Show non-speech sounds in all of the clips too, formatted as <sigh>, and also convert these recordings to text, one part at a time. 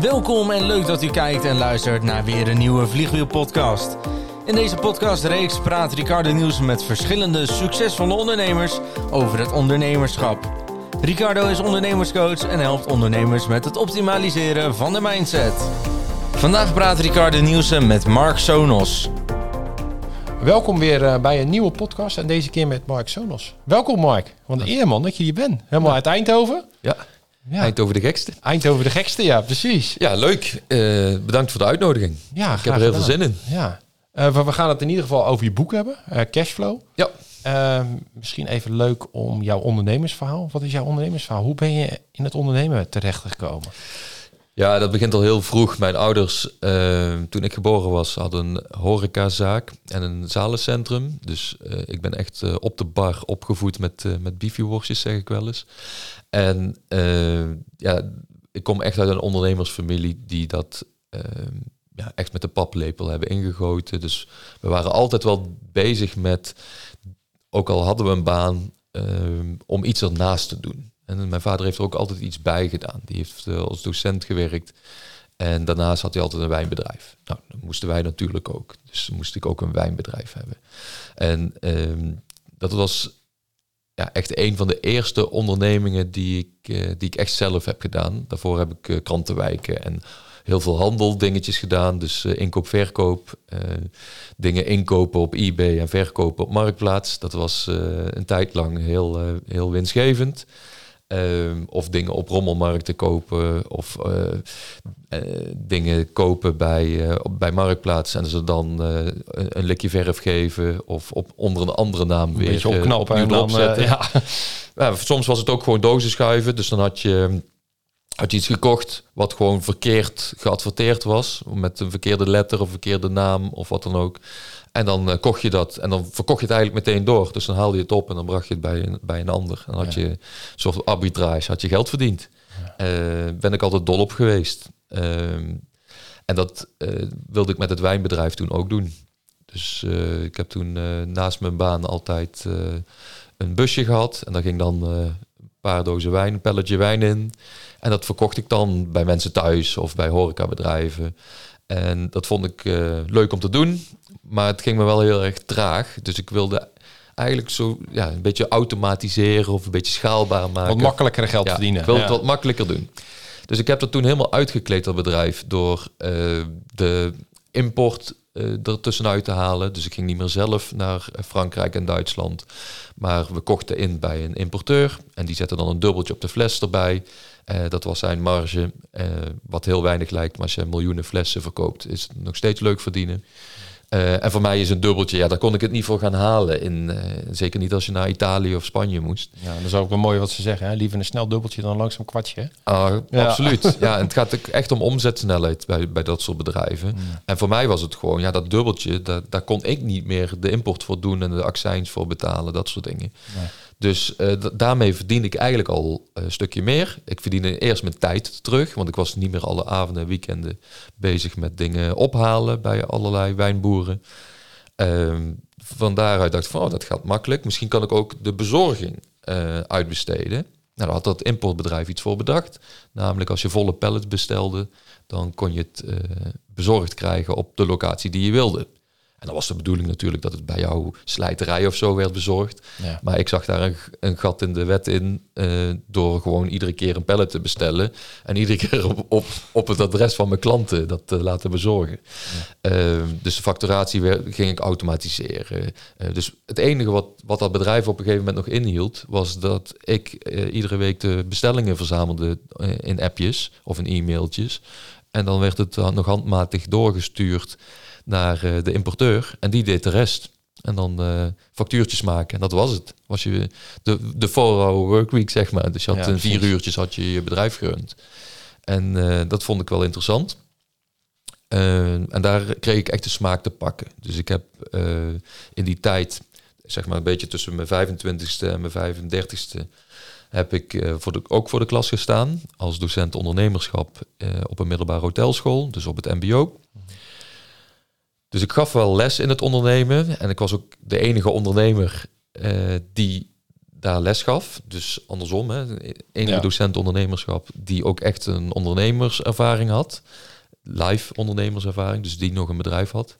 Welkom en leuk dat u kijkt en luistert naar weer een nieuwe Vliegwiel-podcast. In deze podcastreeks praat Ricardo Nielsen met verschillende succesvolle ondernemers over het ondernemerschap. Ricardo is ondernemerscoach en helpt ondernemers met het optimaliseren van de mindset. Vandaag praat Ricardo Nielsen met Mark Sonos. Welkom weer eh, bij een nieuwe podcast en deze keer met Mark Sonos. Welkom Mark, want eer man dat je hier bent. Helemaal uit Eindhoven. Ja, Ja. Eindhoven de gekste. Eindhoven de gekste, ja precies. Ja, leuk. Eh, bedankt voor de uitnodiging. Ja, Ik heb er heel veel zin in. Ja. Eh, we, gaan het in ieder geval over je boek hebben, eh, Cashflow. Ja, Eh, misschien even leuk om jouw ondernemersverhaal. Wat is jouw ondernemersverhaal? Hoe ben je in het ondernemen terechtgekomen? Ja, dat begint al heel vroeg. Mijn ouders, eh, toen ik geboren was, hadden een horecazaak en een zalencentrum. Dus eh, ik ben echt eh, op de bar opgevoed met, uh, met zeg ik wel eens. En eh, ja, ik kom echt uit een ondernemersfamilie die dat eh, ja, echt met de paplepel hebben ingegoten. Dus we waren altijd wel bezig met, ook al hadden we een baan, eh, om iets ernaast te doen. En mijn vader heeft er ook altijd iets bij gedaan. Die heeft eh, als docent gewerkt. En daarnaast had hij altijd een wijnbedrijf. Nou, dat moesten wij natuurlijk ook. Dus moest ik ook een wijnbedrijf hebben. En ehm, dat was ja, echt een van de eerste ondernemingen die ik, eh, die ik echt zelf heb gedaan. Daarvoor heb ik eh, krantenwijken en heel veel handel dingetjes gedaan. Dus inkoop, verkoop. dingen inkopen op eBay en verkopen op Marktplaats. Dat was een tijd lang heel, heel winstgevend. Ehm, of dingen op rommelmarkten kopen of eh, eh, dingen kopen bij, eh, bij Marktplaats en ze dan een, een likje verf geven of op, onder een andere naam Een weer beetje eh, opknappen opnieuw en dan... ja. <laughs> Ja, soms was het ook gewoon dozen schuiven. Dus dan had je, had je iets gekocht wat gewoon verkeerd geadverteerd was. Met een verkeerde letter of verkeerde naam of wat dan ook. En dan eh, kocht je dat en dan verkocht je het eigenlijk meteen door. Dus dan haalde je het op en dan bracht je het bij een, bij een ander. En dan had je een soort arbitrage, had je geld verdiend. Eh, ben ik altijd dol op geweest. Ehm, en dat eh, wilde ik met het wijnbedrijf toen ook doen. Dus ik heb toen naast mijn baan altijd een busje gehad. En daar ging dan een paar dozen wijn, een pelletje wijn in. En dat verkocht ik dan bij mensen thuis of bij horecabedrijven. En dat vond ik eh, leuk om te doen. Maar het ging me wel heel erg traag. Dus ik wilde eigenlijk zo ja, een beetje automatiseren of een beetje schaalbaar maken. Wat makkelijker geld Ja, verdienen. Ik wil Ja. het wat makkelijker doen. Dus ik heb dat toen helemaal uitgekleed, dat bedrijf, door eh, de import eh er tussenuit te halen. Dus ik ging niet meer zelf naar Frankrijk en Duitsland. Maar we kochten in bij een importeur. En die zette dan een dubbeltje op de fles erbij. Eh, dat was zijn marge. eh, wat heel weinig lijkt. Maar als je miljoenen flessen verkoopt, is het nog steeds leuk verdienen. Eh, en voor mij is een dubbeltje, ja, daar kon ik het niet voor gaan halen. In, zeker niet als je naar Italië of Spanje moest. Ja, dat is ook wel mooi wat ze zeggen. Hè? Liever een snel dubbeltje dan langzaam kwartje. Ah, Ja. Absoluut. Ja, en het gaat ook echt om omzetsnelheid bij, bij dat soort bedrijven. En voor mij was het gewoon, ja, dat dubbeltje, daar, daar kon ik niet meer de import voor doen en de accijns voor betalen, dat soort dingen. Nee. Dus eh, daarmee verdiende ik eigenlijk al een stukje meer. Ik verdiende eerst mijn tijd terug, want ik was niet meer alle avonden en weekenden bezig met dingen ophalen bij allerlei wijnboeren. Ehm, van daaruit dacht ik van, oh, dat gaat makkelijk. Misschien kan ik ook de bezorging eh, uitbesteden. Nou, daar had dat importbedrijf iets voor bedacht. Namelijk als je volle pallet bestelde, dan kon je het eh, bezorgd krijgen op de locatie die je wilde. En dan was de bedoeling natuurlijk dat het bij jouw slijterij of zo werd bezorgd. Ja. Maar ik zag daar een, een gat in de wet in eh, door gewoon iedere keer een pallet te bestellen. En iedere <laughs> keer op, op, op het adres van mijn klanten dat te laten bezorgen. Ehm, dus de facturatie ging ik automatiseren. Eh, dus het enige wat, wat dat bedrijf op een gegeven moment nog inhield, was dat ik eh, iedere week de bestellingen verzamelde in appjes of in e-mailtjes. En dan werd het dan nog handmatig doorgestuurd naar eh, de importeur. En die deed de rest. En dan eh, factuurtjes maken. En dat was het. Was je de, de 4-hour workweek, zeg maar. Dus je had Ja, in vier uurtjes had je je bedrijf gerund. En eh, dat vond ik wel interessant. En daar kreeg ik echt de smaak te pakken. Dus ik heb in die tijd, zeg maar een beetje tussen mijn 25ste en mijn 35ste, heb ik voor de, ook voor de klas gestaan als docent ondernemerschap op een middelbare hotelschool, dus op het MBO. Dus ik gaf wel les in het ondernemen en ik was ook de enige ondernemer eh, die daar les gaf. Dus andersom, hè, enige Ja. docent ondernemerschap die ook echt een ondernemerservaring had. Live ondernemerservaring, dus die nog een bedrijf had.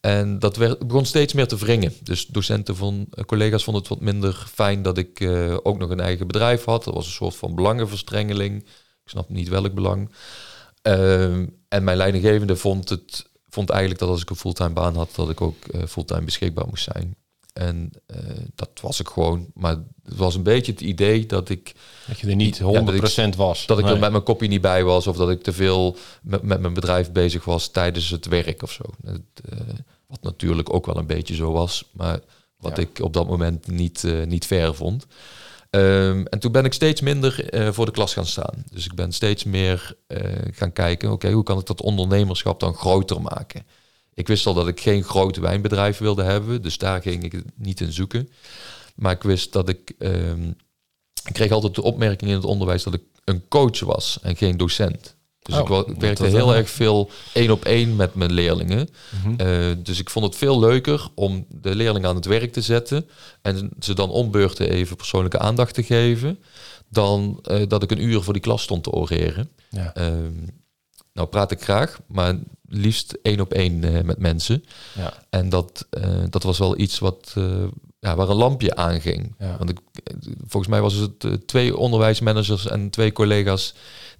En dat werd, begon steeds meer te wringen. Dus docenten van eh, collega's vonden het wat minder fijn dat ik eh, ook nog een eigen bedrijf had. Dat was een soort van belangenverstrengeling. Ik snap niet welk belang. Ehm, en mijn leidinggevende vond, het, vond eigenlijk dat als ik een fulltime baan had, dat ik ook eh, fulltime beschikbaar moest zijn. En eh, dat was ik gewoon. Maar het was een beetje het idee dat ik, Dat je er niet 100% Ja, dat ik- was. dat ik Nee. er met mijn kopie niet bij was. Of dat ik te veel met, met mijn bedrijf bezig was tijdens het werk of zo. Het, eh, wat natuurlijk ook wel een beetje zo was. Maar wat Ja. ik op dat moment niet, niet fair vond. Ehm, en toen ben ik steeds minder eh, voor de klas gaan staan. Dus ik ben steeds meer eh, gaan kijken, oké, hoe kan ik dat ondernemerschap dan groter maken? Ik wist al dat ik geen groot wijnbedrijf wilde hebben, dus daar ging ik niet in zoeken. Maar ik wist dat ik, ehm, ik kreeg altijd de opmerking in het onderwijs dat ik een coach was en geen docent. Dus Oh, ik, dat- werkte heel erg veel één op één met mijn leerlingen. Mhm. Eh, dus ik vond het veel leuker om de leerlingen aan het werk te zetten en ze dan om beurten even persoonlijke aandacht te geven, dan eh, dat ik een uur voor die klas stond te oreren. Ja. Ehm, nou praat ik graag, maar liefst één op één eh, met mensen. Ja. En dat, dat was wel iets wat, ja, waar een lampje aanging. Ja. Want ik, volgens mij was het twee onderwijsmanagers en twee collega's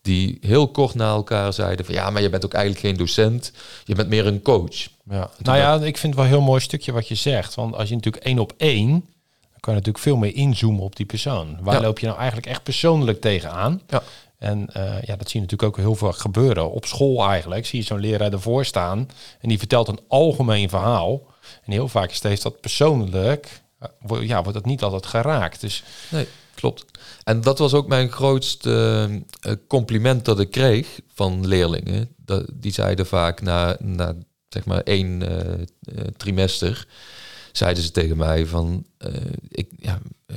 die heel kort na elkaar zeiden van ja, maar je bent ook eigenlijk geen docent, je bent meer een coach. Ja. Nou ja, ik vind het wel een heel mooi stukje wat je zegt. Want als je natuurlijk één op één, dan kan je natuurlijk veel meer inzoomen op die persoon. Waar Ja. loop je nou eigenlijk echt persoonlijk tegenaan? Ja. En eh, ja, dat zie je natuurlijk ook heel veel gebeuren. Op school eigenlijk zie je zo'n leraar ervoor staan en die vertelt een algemeen verhaal. En heel vaak is steeds dat persoonlijk, eh, ja, wordt dat niet altijd geraakt. Dus Nee, klopt. En dat was ook mijn grootste eh, compliment dat ik kreeg van leerlingen. Dat, die zeiden vaak na, na zeg maar één eh, eh, trimester, zeiden ze tegen mij van, eh, ik, ja, eh,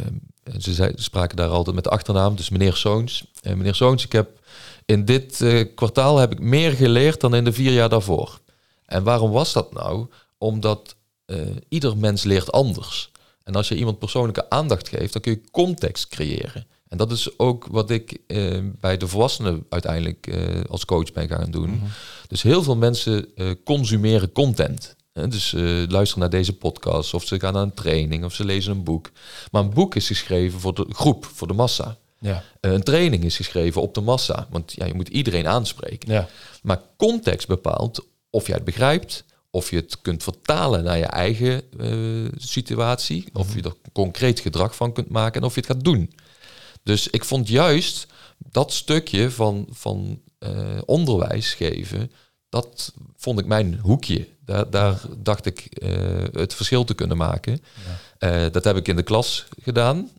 ze spraken daar altijd met de achternaam, dus meneer Zoons. Eh, meneer Zoons, ik heb in dit eh, kwartaal heb ik meer geleerd dan in de vier jaar daarvoor. En waarom was dat nou? Omdat eh, ieder mens leert anders. En als je iemand persoonlijke aandacht geeft, dan kun je context creëren. En dat is ook wat ik eh, bij de volwassenen uiteindelijk eh, als coach ben gaan doen. Dus heel veel mensen eh, consumeren content. Hè, Dus eh, luisteren naar deze podcast, of ze gaan naar een training, of ze lezen een boek. Maar een boek is geschreven voor de groep, voor de massa. ja, een training is geschreven op de massa, want ja, je moet iedereen aanspreken. ja, Maar context bepaalt of jij het begrijpt, of je het kunt vertalen naar je eigen eh, situatie, of je er concreet gedrag van kunt maken en of je het gaat doen. Dus ik vond juist dat stukje van, van eh, onderwijs geven, dat vond ik mijn hoekje. Daar, daar dacht ik eh, het verschil te kunnen maken. Dat heb ik in de klas gedaan.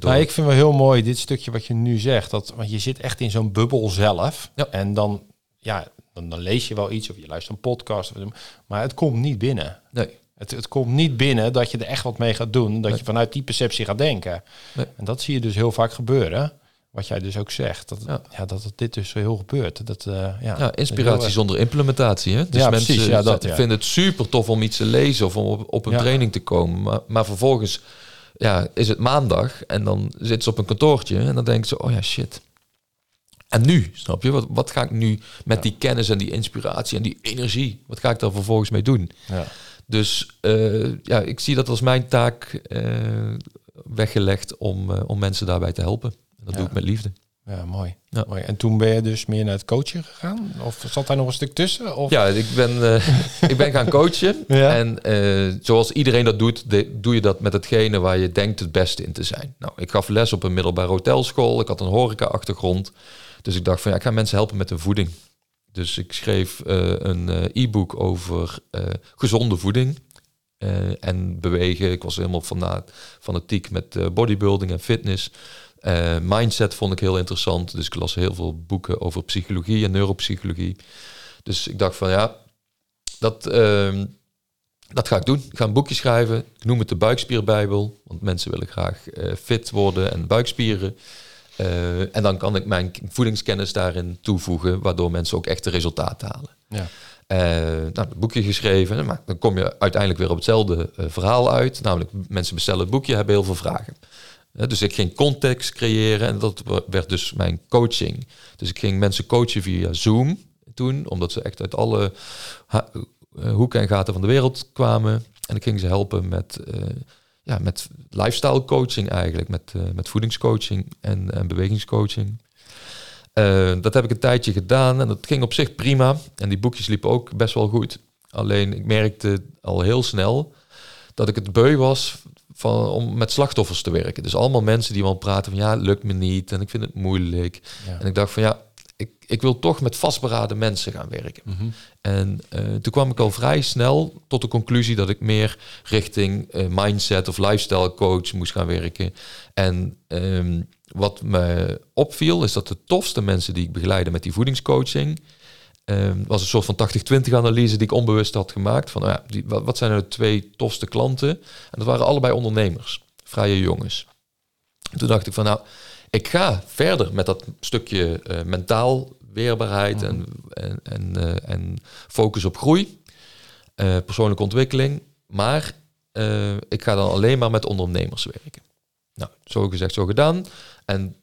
Nou, ik vind wel heel mooi dit stukje wat je nu zegt. Dat, want je zit echt in zo'n bubbel zelf. Ja. En dan, ja, dan, dan lees je wel iets of je luistert een podcast. Of, maar het komt niet binnen. nee, Het, het komt niet binnen dat je er echt wat mee gaat doen. Dat Nee. je vanuit die perceptie gaat denken. Nee. En dat zie je dus heel vaak gebeuren. Wat jij dus ook zegt. Dat, ja. Ja. dat het dit dus zo heel gebeurt. Dat, eh, ja, Ja, inspiratie Heel zonder implementatie. Hè? Dus Ja, mensen precies, ja, dat, ja. vinden het super tof om iets te lezen of om op, op een training te komen. Maar, maar vervolgens ja, is het maandag en dan zitten ze op een kantoortje en dan denken ze, oh ja, shit. En nu, snap je? Wat, wat ga ik nu met die kennis en die inspiratie en die energie, wat ga ik daar vervolgens mee doen? Ja. Dus eh, ja, ik zie dat als mijn taak eh, weggelegd om, eh, om mensen daarbij te helpen. En dat Ja. doe ik met liefde. Ja, mooi. Ja. mooi. En toen ben je dus meer naar het coachen gegaan? Of zat daar nog een stuk tussen? Of? Ja, ik ben, <laughs> ik ben gaan coachen. <laughs> Ja. En zoals iedereen dat doet, de- doe je dat met hetgene waar je denkt het beste in te zijn. Nou, ik gaf les op een middelbare hotelschool. Ik had een horeca-achtergrond. Dus ik dacht van ja, ik ga mensen helpen met hun voeding. Dus ik schreef eh, een eh, e-book over eh, gezonde voeding en bewegen. Ik was helemaal fana- fanatiek met bodybuilding en fitness. Mindset vond ik heel interessant. Dus ik las heel veel boeken over psychologie en neuropsychologie. Dus ik dacht van ja, dat, ehm, dat ga ik doen. Ik ga een boekje schrijven. Ik noem het de buikspierbijbel. Want mensen willen graag fit worden en buikspieren. Eh, en dan kan ik mijn voedingskennis daarin toevoegen, waardoor mensen ook echte resultaten halen. Ja. Eh, nou, het boekje geschreven, maar dan kom je uiteindelijk weer op hetzelfde eh, verhaal uit. Namelijk, mensen bestellen het boekje, hebben heel veel vragen. Dus ik ging context creëren en dat werd dus mijn coaching. Dus ik ging mensen coachen via Zoom toen, omdat ze echt uit alle hoeken en gaten van de wereld kwamen. En ik ging ze helpen met, ja, met lifestyle coaching eigenlijk, met, eh, met voedingscoaching en, en bewegingscoaching. Eh, dat heb ik een tijdje gedaan en dat ging op zich prima. En die boekjes liepen ook best wel goed. Alleen ik merkte al heel snel dat ik het beu was van, om met slachtoffers te werken. Dus allemaal mensen die wel praten van ja, lukt me niet en ik vind het moeilijk. Ja. En ik dacht van ja, ik, ik wil toch met vastberaden mensen gaan werken. Mhm. En eh, toen kwam ik al vrij snel tot de conclusie dat ik meer richting eh, mindset of lifestyle coach moest gaan werken. En ehm, wat me opviel is dat de tofste mensen die ik begeleide met die voedingscoaching ehm, was een soort van 80-20 analyse die ik onbewust had gemaakt. Van nou ja, die, wat, wat zijn nou de twee tofste klanten? En dat waren allebei ondernemers, vrije jongens. En toen dacht ik van nou, ik ga verder met dat stukje eh, mentaal weerbaarheid en, en, en, eh, en focus op groei, eh, persoonlijke ontwikkeling. Maar ik ga dan alleen maar met ondernemers werken. Nou, zo gezegd, zo gedaan. En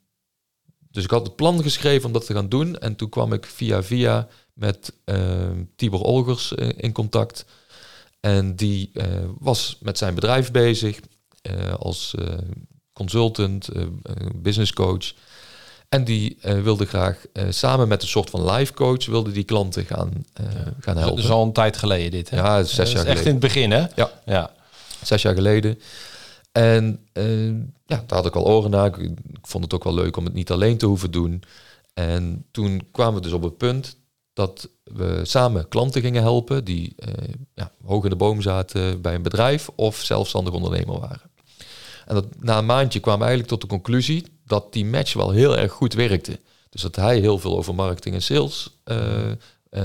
dus ik had het plan geschreven om dat te gaan doen. En toen kwam ik via via met Tibor Olgers in contact. En die was met zijn bedrijf bezig als consultant, eh, eh, business coach. En die eh, wilde graag samen met een soort van life coach wilde die klanten gaan, gaan Dat helpen. is al een tijd geleden dit, hè? Ja, zes Dat jaar is echt geleden. in het begin, hè? Ja. Ja. zes jaar geleden. En ja, daar had ik al oren naar. Ik, vond het ook wel leuk om het niet alleen te hoeven doen. En toen kwamen we dus op het punt dat we samen klanten gingen helpen die ja, hoog in de boom zaten bij een bedrijf of zelfstandig ondernemer waren. En na een maandje kwamen we eigenlijk tot de conclusie dat die match wel heel erg goed werkte. Dus dat hij heel veel over marketing en sales eh, eh,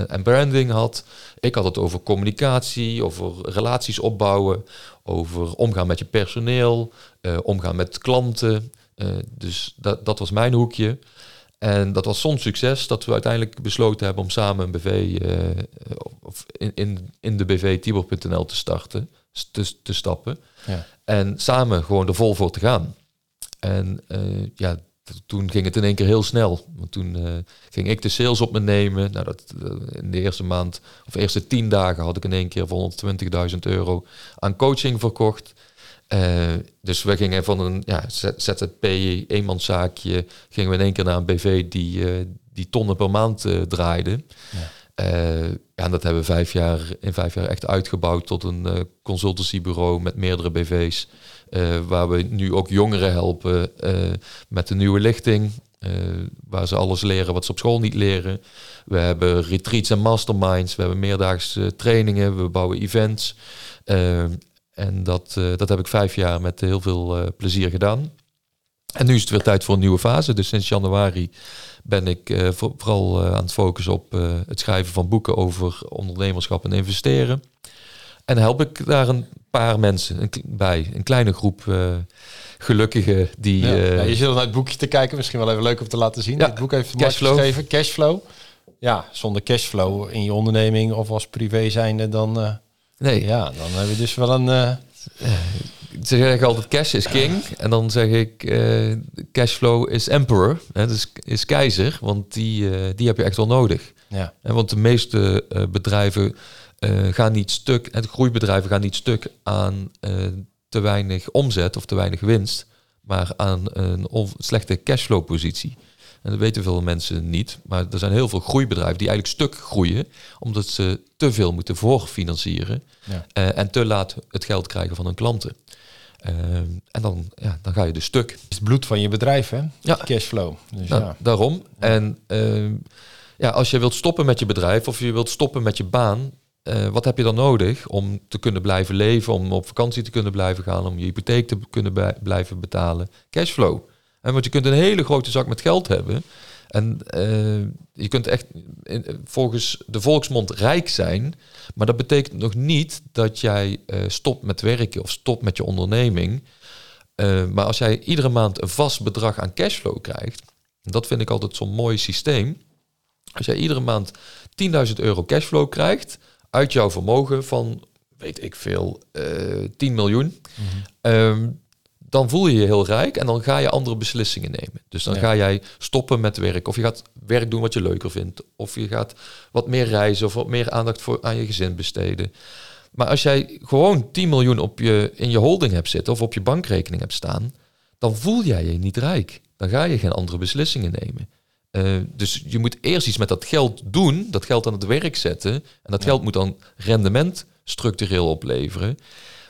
en branding had. Ik had het over communicatie, over relaties opbouwen, over omgaan met je personeel, eh, omgaan met klanten. Dus dat, dat was mijn hoekje. En dat was zo'n succes dat we uiteindelijk besloten hebben om samen een BV of in, in, in de BV Tibor.nl te starten, te stappen. Ja. En samen gewoon er vol voor te gaan. En eh, ja, toen ging het in één keer heel snel. Want toen eh, ging ik de sales op me nemen. Nou, dat, eh, in de eerste maand, of eerste tien dagen, had ik in één keer voor 120.000 euro aan coaching verkocht. Dus we gingen van een ja, ZZP, eenmanszaakje, gingen we in één keer naar een BV die, die tonnen per maand draaide. Ja. Eh, ja, en dat hebben we vijf jaar, in vijf jaar echt uitgebouwd tot een eh, consultancybureau met meerdere BV's. eh, waar we nu ook jongeren helpen met de nieuwe lichting. waar ze alles leren wat ze op school niet leren. We hebben retreats en masterminds. We hebben meerdaagse trainingen. We bouwen events. En dat, dat heb ik vijf jaar met heel veel plezier gedaan. En nu is het weer tijd voor een nieuwe fase. Dus sinds januari ben ik eh, voor- vooral eh, aan het focussen op eh, het schrijven van boeken over ondernemerschap en investeren. En help ik daar een paar mensen een, bij, een kleine groep gelukkigen die... Ja. Ja, je zit naar het boekje te kijken. Misschien wel even leuk om te laten zien. Ja, Dit boek heeft Cashflow. geschreven. Cashflow. Ja, zonder cashflow in je onderneming of als privé zijnde, dan, nee, ja, dan heb je dus wel een... ze zeggen altijd cash is king. En dan zeg ik eh, cashflow is emperor. Hè, dus is keizer, want die, eh, die heb je echt wel nodig. ja. En want de meeste eh, bedrijven gaan niet stuk, en de groeibedrijven gaan niet stuk aan te weinig omzet of te weinig winst, maar aan een slechte cashflow positie. En dat weten veel mensen niet, maar er zijn heel veel groeibedrijven die eigenlijk stuk groeien, omdat ze te veel moeten voorfinancieren Ja. en te laat het geld krijgen van hun klanten. Eh, en dan, ja, dan ga je dus stuk. Het is het bloed van je bedrijf, hè? Ja. Cashflow. Dus Nou, ja. Daarom. En ehm, ja, als je wilt stoppen met je bedrijf of je wilt stoppen met je baan, eh, wat heb je dan nodig om te kunnen blijven leven, om op vakantie te kunnen blijven gaan, om je hypotheek te kunnen blijven betalen? Cashflow. En want je kunt een hele grote zak met geld hebben. En eh, je kunt echt in- volgens de volksmond rijk zijn. Maar dat betekent nog niet dat jij eh, stopt met werken of stopt met je onderneming. Eh, maar als jij iedere maand een vast bedrag aan cashflow krijgt, dat vind ik altijd zo'n mooi systeem. Als jij iedere maand 10.000 euro cashflow krijgt uit jouw vermogen van, weet ik veel, eh 10 miljoen. Ehm, dan voel je je heel rijk en dan ga je andere beslissingen nemen. Dus dan Ja. ga jij stoppen met werk of je gaat werk doen wat je leuker vindt of je gaat wat meer reizen of wat meer aandacht voor aan je gezin besteden. Maar als jij gewoon 10 miljoen op je, in je holding hebt zitten of op je bankrekening hebt staan, dan voel jij je niet rijk. Dan ga je geen andere beslissingen nemen. Eh, dus je moet eerst iets met dat geld doen, dat geld aan het werk zetten. En dat geld moet dan rendement structureel opleveren.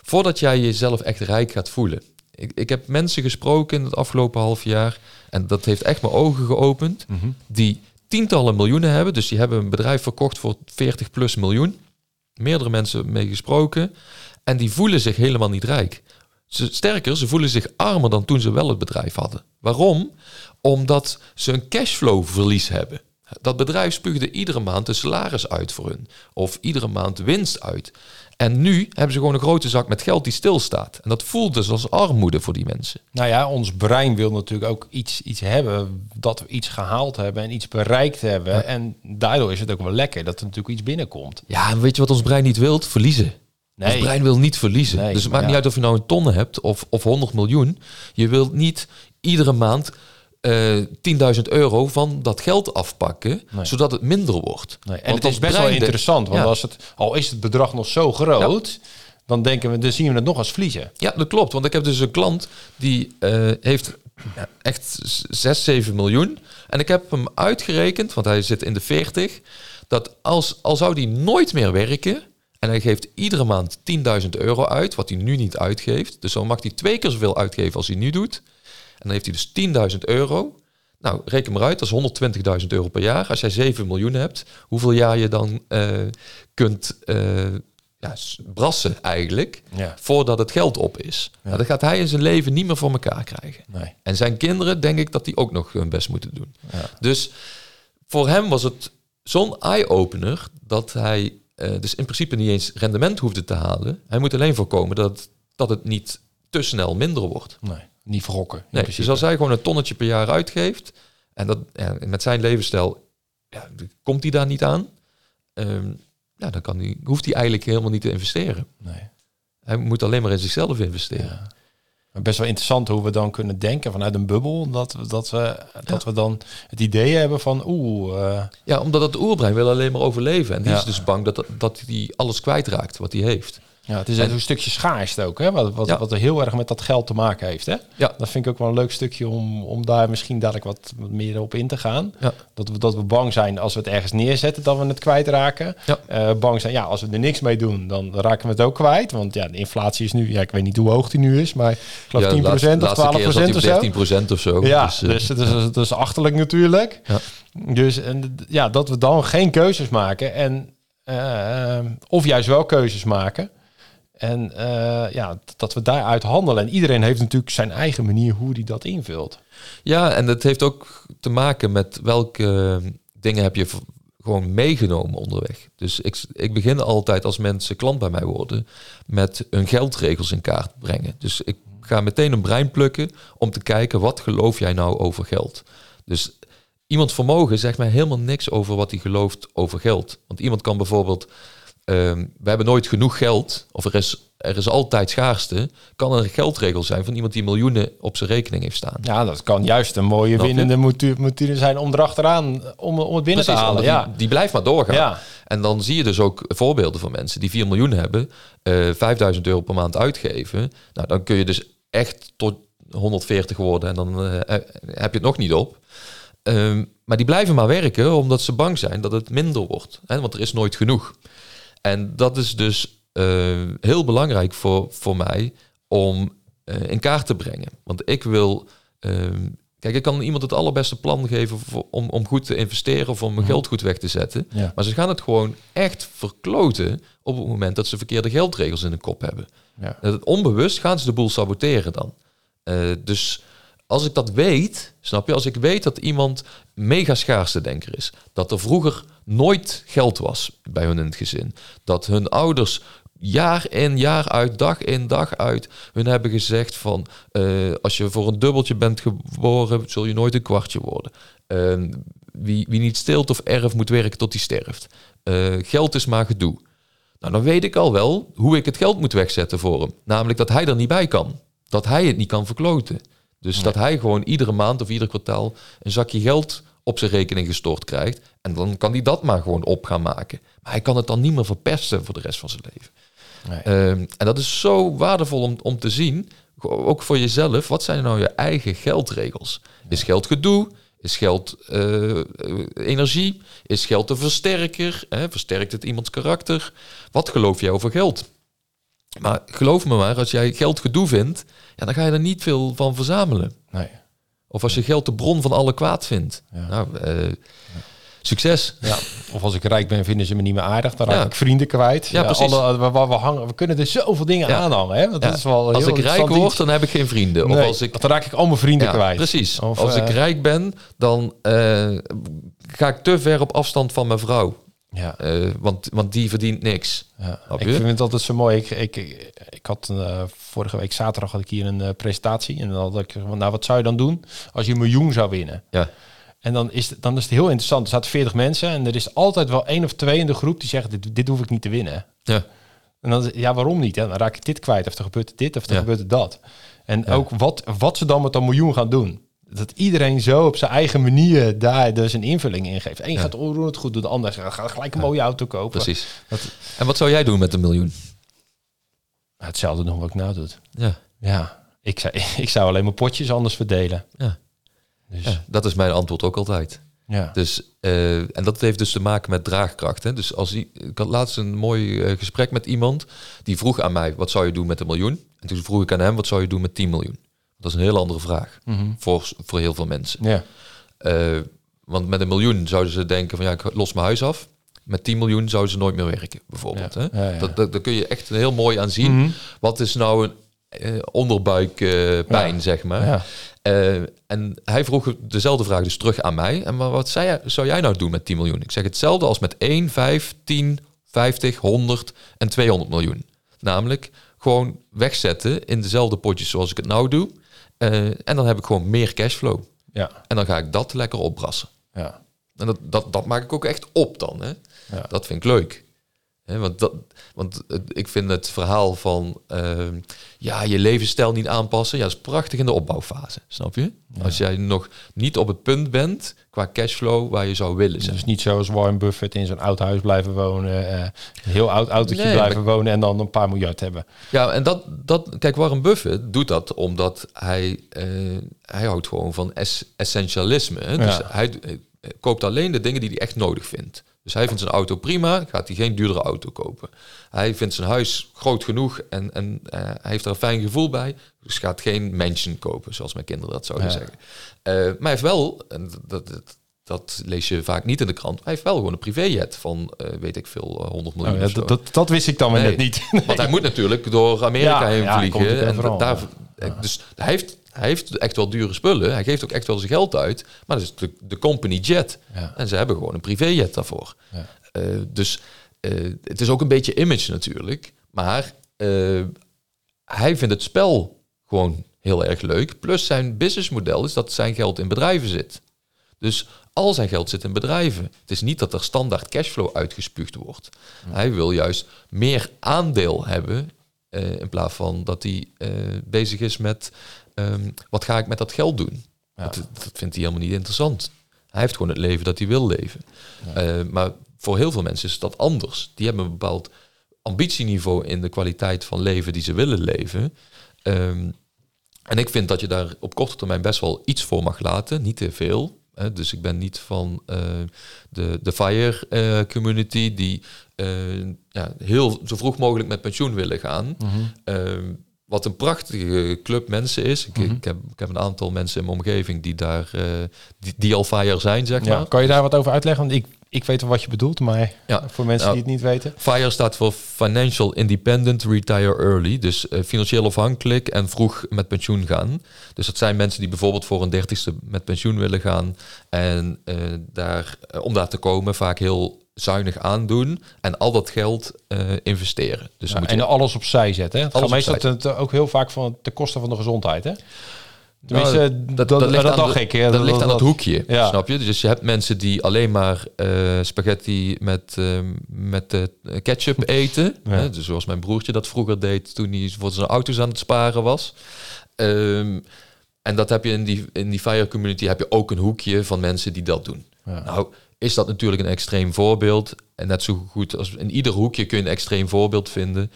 Voordat jij jezelf echt rijk gaat voelen. Ik, ik heb mensen gesproken in het afgelopen half jaar. En dat heeft echt mijn ogen geopend. Die tientallen miljoenen hebben. Dus die hebben een bedrijf verkocht voor 40 plus miljoen. Meerdere mensen mee gesproken. En die voelen zich helemaal niet rijk. Ze, sterker, ze voelen zich armer dan toen ze wel het bedrijf hadden. Waarom? Omdat ze een cashflow-verlies hebben. Dat bedrijf spuugde iedere maand een salaris uit voor hun. Of iedere maand winst uit. En nu hebben ze gewoon een grote zak met geld die stilstaat. En dat voelt dus als armoede voor die mensen. Nou ja, ons brein wil natuurlijk ook iets, iets hebben, dat we iets gehaald hebben en iets bereikt hebben. En daardoor is het ook wel lekker dat er natuurlijk iets binnenkomt. Ja, en weet je wat ons brein niet wil? Verliezen. Nee. Ons brein wil niet verliezen. Nee, dus het maakt ja. niet uit of je nou een ton hebt of, of 100 miljoen. Je wilt niet iedere maand eh 10.000 euro van dat geld afpakken, Nee. zodat het minder wordt. Nee, en Want het is best wel interessant, want Ja. als het, al is het bedrag nog zo groot, dan denken we, dan zien we het nog als verliezen. Ja, dat klopt. Want ik heb dus een klant die eh, heeft echt 6, 7 miljoen. En ik heb hem uitgerekend, want hij zit in de 40, dat als, al zou hij nooit meer werken en hij geeft iedere maand 10.000 euro uit, wat hij nu niet uitgeeft. Dus dan mag hij twee keer zoveel uitgeven als hij nu doet. En dan heeft hij dus 10.000 euro. Nou, reken maar uit, dat is 120.000 euro per jaar. Als jij 7 miljoen hebt, hoeveel jaar je dan eh, kunt eh, ja, brassen eigenlijk Ja. voordat het geld op is. Nou, dat gaat hij in zijn leven niet meer voor elkaar krijgen. Nee. En zijn kinderen, denk ik, dat die ook nog hun best moeten doen. Ja. Dus voor hem was het zo'n eye-opener dat hij eh, dus in principe niet eens rendement hoefde te halen. Hij moet alleen voorkomen dat, dat het niet te snel minder wordt. Nee, niet verrokken. Nee, principe. dus als hij gewoon een tonnetje per jaar uitgeeft en dat ja, met zijn levensstijl ja, komt hij daar niet aan, ehm, ja, dan kan hoeft hij eigenlijk helemaal niet te investeren. Nee. Hij moet alleen maar in zichzelf investeren. Ja. Maar best wel interessant hoe we dan kunnen denken vanuit een bubbel. Dat, we- dat, we, dat we dan het idee hebben van oeh, eh, Ja, omdat het oerbrein wil alleen maar overleven. En die is dus bang dat, dat hij alles kwijtraakt wat hij heeft. Ja, het is En- een stukje schaarste ook, hè? Wat, wat, Ja. wat er heel erg met dat geld te maken heeft. Hè? Ja. Dat vind ik ook wel een leuk stukje om, om daar misschien dadelijk wat, wat meer op in te gaan. Ja. Dat, we, dat we bang zijn als we het ergens neerzetten dat we het kwijtraken. Ja. Eh, bang zijn, ja, als we er niks mee doen, dan raken we het ook kwijt. Want ja, de inflatie is nu, ja, ik weet niet hoe hoog die nu is, maar ik geloof ja, 10% laatste- of 12% laatste keer zat hij of zo. 13% of zo. Ja, Dus, dus het is, is achterlijk natuurlijk. Ja. Dus en, ja, dat we dan geen keuzes maken en eh, of juist wel keuzes maken. En eh, ja, dat we daaruit handelen. En iedereen heeft natuurlijk zijn eigen manier hoe hij dat invult. ja, en dat heeft ook te maken met welke dingen heb je gewoon meegenomen onderweg. Dus ik, ik begin altijd als mensen klant bij mij worden met hun geldregels in kaart brengen. Dus ik ga meteen een brein plukken om te kijken wat geloof jij nou over geld. Dus iemand vermogen zegt mij helemaal niks over wat hij gelooft over geld. Want iemand kan bijvoorbeeld, ehm, we hebben nooit genoeg geld, of er is, er is altijd schaarste, kan een geldregel zijn van iemand die miljoenen op zijn rekening heeft staan. Ja, dat kan juist een mooie winnende motief zijn om erachteraan, om, om het binnen te halen. Ja. die, die blijft maar doorgaan. Ja. En dan zie je dus ook voorbeelden van mensen die 4 miljoen hebben, eh 5000 euro per maand uitgeven. Nou, dan kun je dus echt tot 140 worden en dan eh, heb je het nog niet op. Ehm, maar die blijven maar werken omdat ze bang zijn dat het minder wordt. Hè? Want er is nooit genoeg. En dat is dus eh, heel belangrijk voor, voor mij om eh, in kaart te brengen. Want ik wil. ehm, kijk, ik kan iemand het allerbeste plan geven voor, om, om goed te investeren of om mijn geld goed weg te zetten. Ja. Maar ze gaan het gewoon echt verkloten op het moment dat ze verkeerde geldregels in de kop hebben. Ja. Dat het onbewust gaan ze de boel saboteren dan. Eh, dus als ik dat weet, snap je, als ik weet dat iemand mega schaarste denker is, dat er vroeger nooit geld was bij hun in het gezin, dat hun ouders jaar in jaar uit, dag in dag uit, hun hebben gezegd van eh, als je voor een dubbeltje bent geboren, zul je nooit een kwartje worden. Eh, wie, wie niet steelt of erf moet werken tot hij sterft. Eh, geld is maar gedoe. Nou, dan weet ik al wel hoe ik het geld moet wegzetten voor hem. Namelijk dat hij er niet bij kan. dat hij het niet kan verkloten. Dus dat hij gewoon iedere maand of ieder kwartaal een zakje geld op zijn rekening gestort krijgt. En dan kan hij dat maar gewoon op gaan maken. Maar hij kan het dan niet meer verpesten voor de rest van zijn leven. Nee. Ehm, en dat is zo waardevol om, om te zien, ook voor jezelf, wat zijn nou je eigen geldregels? Is geld gedoe? Is geld eh, energie? Is geld een versterker? Hè? Versterkt het iemands karakter? Wat geloof jij over geld? Maar geloof me maar, als jij geld gedoe vindt, ja, dan ga je er niet veel van verzamelen. Nee. Of als je geld de bron van alle kwaad vindt. Ja. Nou, eh, succes. Ja. Of als ik rijk ben, vinden ze me niet meer aardig. Dan raak Ja. ik vrienden kwijt. Ja, precies. alle- we, we, we hangen, we kunnen er zoveel dingen aan hangen. Hè? Want dat is wel Als ik rijk word, dan heb ik geen vrienden. Of als ik dan raak ik al mijn vrienden Ja, kwijt. Precies. Of, Als ik eh, rijk ben, dan eh, ga ik te ver op afstand van mijn vrouw. Ja. Eh, want, want die verdient niks. Ja, ik vind het altijd zo mooi. Ik, ik, ik, had eh, vorige week zaterdag had ik hier een eh, presentatie. En dan had ik gezegd, nou wat zou je dan doen als je een miljoen zou winnen? Ja. En dan is, het, dan is het heel interessant. Er zaten 40 mensen en er is altijd wel één of twee in de groep die zeggen, dit, dit hoef ik niet te winnen. Ja. En dan, ja, waarom niet? Hè? Dan raak ik dit kwijt of er gebeurt dit of er Ja. gebeurt dat. En Ja. ook wat, wat ze dan met dat miljoen gaan doen. Dat iedereen zo op zijn eigen manier daar dus een invulling in geeft. Eén Ja. gaat onroerend goed doen, de ander gaat gelijk een mooie auto kopen. Precies. Dat, En wat zou jij doen met een miljoen? Nou, hetzelfde nog wat ik nou doe. Ja. Ja, ik zou, <laughs> ik zou alleen mijn potjes anders verdelen. Ja. Dus, ja, dat is mijn antwoord ook altijd. ja. Dus, eh, en dat heeft dus te maken met draagkracht. Hè? Dus als ik had laatst een mooi eh, gesprek met iemand die vroeg aan mij: wat zou je doen met een miljoen? En toen vroeg ik aan hem: wat zou je doen met 10 miljoen? Dat is een heel andere vraag Mhm. voor, voor heel veel mensen. ja. Eh, want met een miljoen zouden ze denken van ja, ik los mijn huis af. Met 10 miljoen zouden ze nooit meer werken, bijvoorbeeld. Ja. Hè? Ja. Dat, dat, daar kun je echt heel mooi aan zien. Mhm. Wat is nou een eh, onderbuikpijn, zeg maar. Eh, en hij vroeg dezelfde vraag dus terug aan mij. En maar wat zei zou jij nou doen met 10 miljoen? Ik zeg hetzelfde als met 1, 5, 10, 50, 100 en 200 miljoen. Namelijk gewoon wegzetten in dezelfde potjes zoals ik het nou doe. Eh, en dan heb ik gewoon meer cashflow. Ja. En dan ga ik dat lekker opbrassen. Ja. En dat, dat, dat maak ik ook echt op dan. Hè? Ja. Dat vind ik leuk. Want dat, want ik vind het verhaal van ehm, ja, je levensstijl niet aanpassen, ja, is prachtig in de opbouwfase. Snap je? Als jij nog niet op het punt bent qua cashflow waar je zou willen zijn. Dus niet zoals Warren Buffett in zo'n oud huis blijven wonen. eh, een heel oud autootje Nee, blijven wonen en dan een paar miljard hebben. Ja, en dat, dat, kijk, Warren Buffett doet dat omdat hij, eh, hij houdt gewoon van es- essentialisme. Hè? Dus Ja. hij koopt alleen de dingen die hij echt nodig vindt. Dus hij vindt zijn auto prima, gaat hij geen duurdere auto kopen. Hij vindt zijn huis groot genoeg en, en eh, hij heeft er een fijn gevoel bij. Dus gaat geen mansion kopen, zoals mijn kinderen dat zouden Ja. zeggen. Eh, maar hij heeft wel, en dat, dat, dat lees je vaak niet in de krant, hij heeft wel gewoon een privéjet van, eh, weet ik veel, eh, 100 miljoen Oh, ja, dat, dat, dat wist ik dan weer Nee. net niet. <laughs> Want hij moet natuurlijk door Amerika Ja, heen vliegen. En daar, eh, Dus hij heeft, hij heeft echt wel dure spullen. Hij geeft ook echt wel zijn geld uit. Maar dat is de, de company jet. Ja. En ze hebben gewoon een privéjet daarvoor. Ja. Eh, dus eh, het is ook een beetje image natuurlijk. Maar eh, hij vindt het spel gewoon heel erg leuk. Plus zijn businessmodel is dat zijn geld in bedrijven zit. Dus al zijn geld zit in bedrijven. Het is niet dat er standaard cashflow uitgespuugd wordt. Hij wil juist meer aandeel hebben in plaats van dat hij bezig is met ehm, wat ga ik met dat geld doen. Ja. Dat, dat vindt hij helemaal niet interessant. Hij heeft gewoon het leven dat hij wil leven. Eh, maar voor heel veel mensen is dat anders. Die hebben een bepaald ambitieniveau in de kwaliteit van leven die ze willen leven. Ehm, en ik vind dat je daar op korte termijn best wel iets voor mag laten, niet te veel. Hè. Dus ik ben niet van eh, de, de FIRE eh, community die ja, heel zo vroeg mogelijk met pensioen willen gaan. Ehm, wat een prachtige club mensen is. Ik, ik, heb, ik heb een aantal mensen in mijn omgeving die daar eh, die, die al FIRE zijn, zeg Ja, maar. kan je daar wat over uitleggen? Want ik, ik weet wel wat je bedoelt, maar Ja. voor mensen Nou, die het niet weten. FIRE staat voor Financial Independent Retire Early. Dus eh, financieel afhankelijk en vroeg met pensioen gaan. Dus dat zijn mensen die bijvoorbeeld voor een dertigste met pensioen willen gaan. En eh, daar, om daar te komen vaak heel zuinig aandoen. En al dat geld eh, investeren. Dus Ja, moet je en alles opzij zetten. Hè? Het gaat meestal ten- ook heel vaak van, ten koste van de gezondheid. Hè? Tenminste, Nou, dat, dat, dat, aan de- dat, ligt aan het hoekje, Ja. snap je? Dus je hebt mensen die alleen maar eh, spaghetti met, eh, met eh, ketchup <laughs> eten. Ja. Hè? Dus zoals mijn broertje dat vroeger deed toen hij voor zijn auto's aan het sparen was. Ehm, en dat heb je in die, in die fire community heb je ook een hoekje van mensen die dat doen. Ja. Nou, is dat natuurlijk een extreem voorbeeld. En net zo goed als in ieder hoekje kun je een extreem voorbeeld vinden.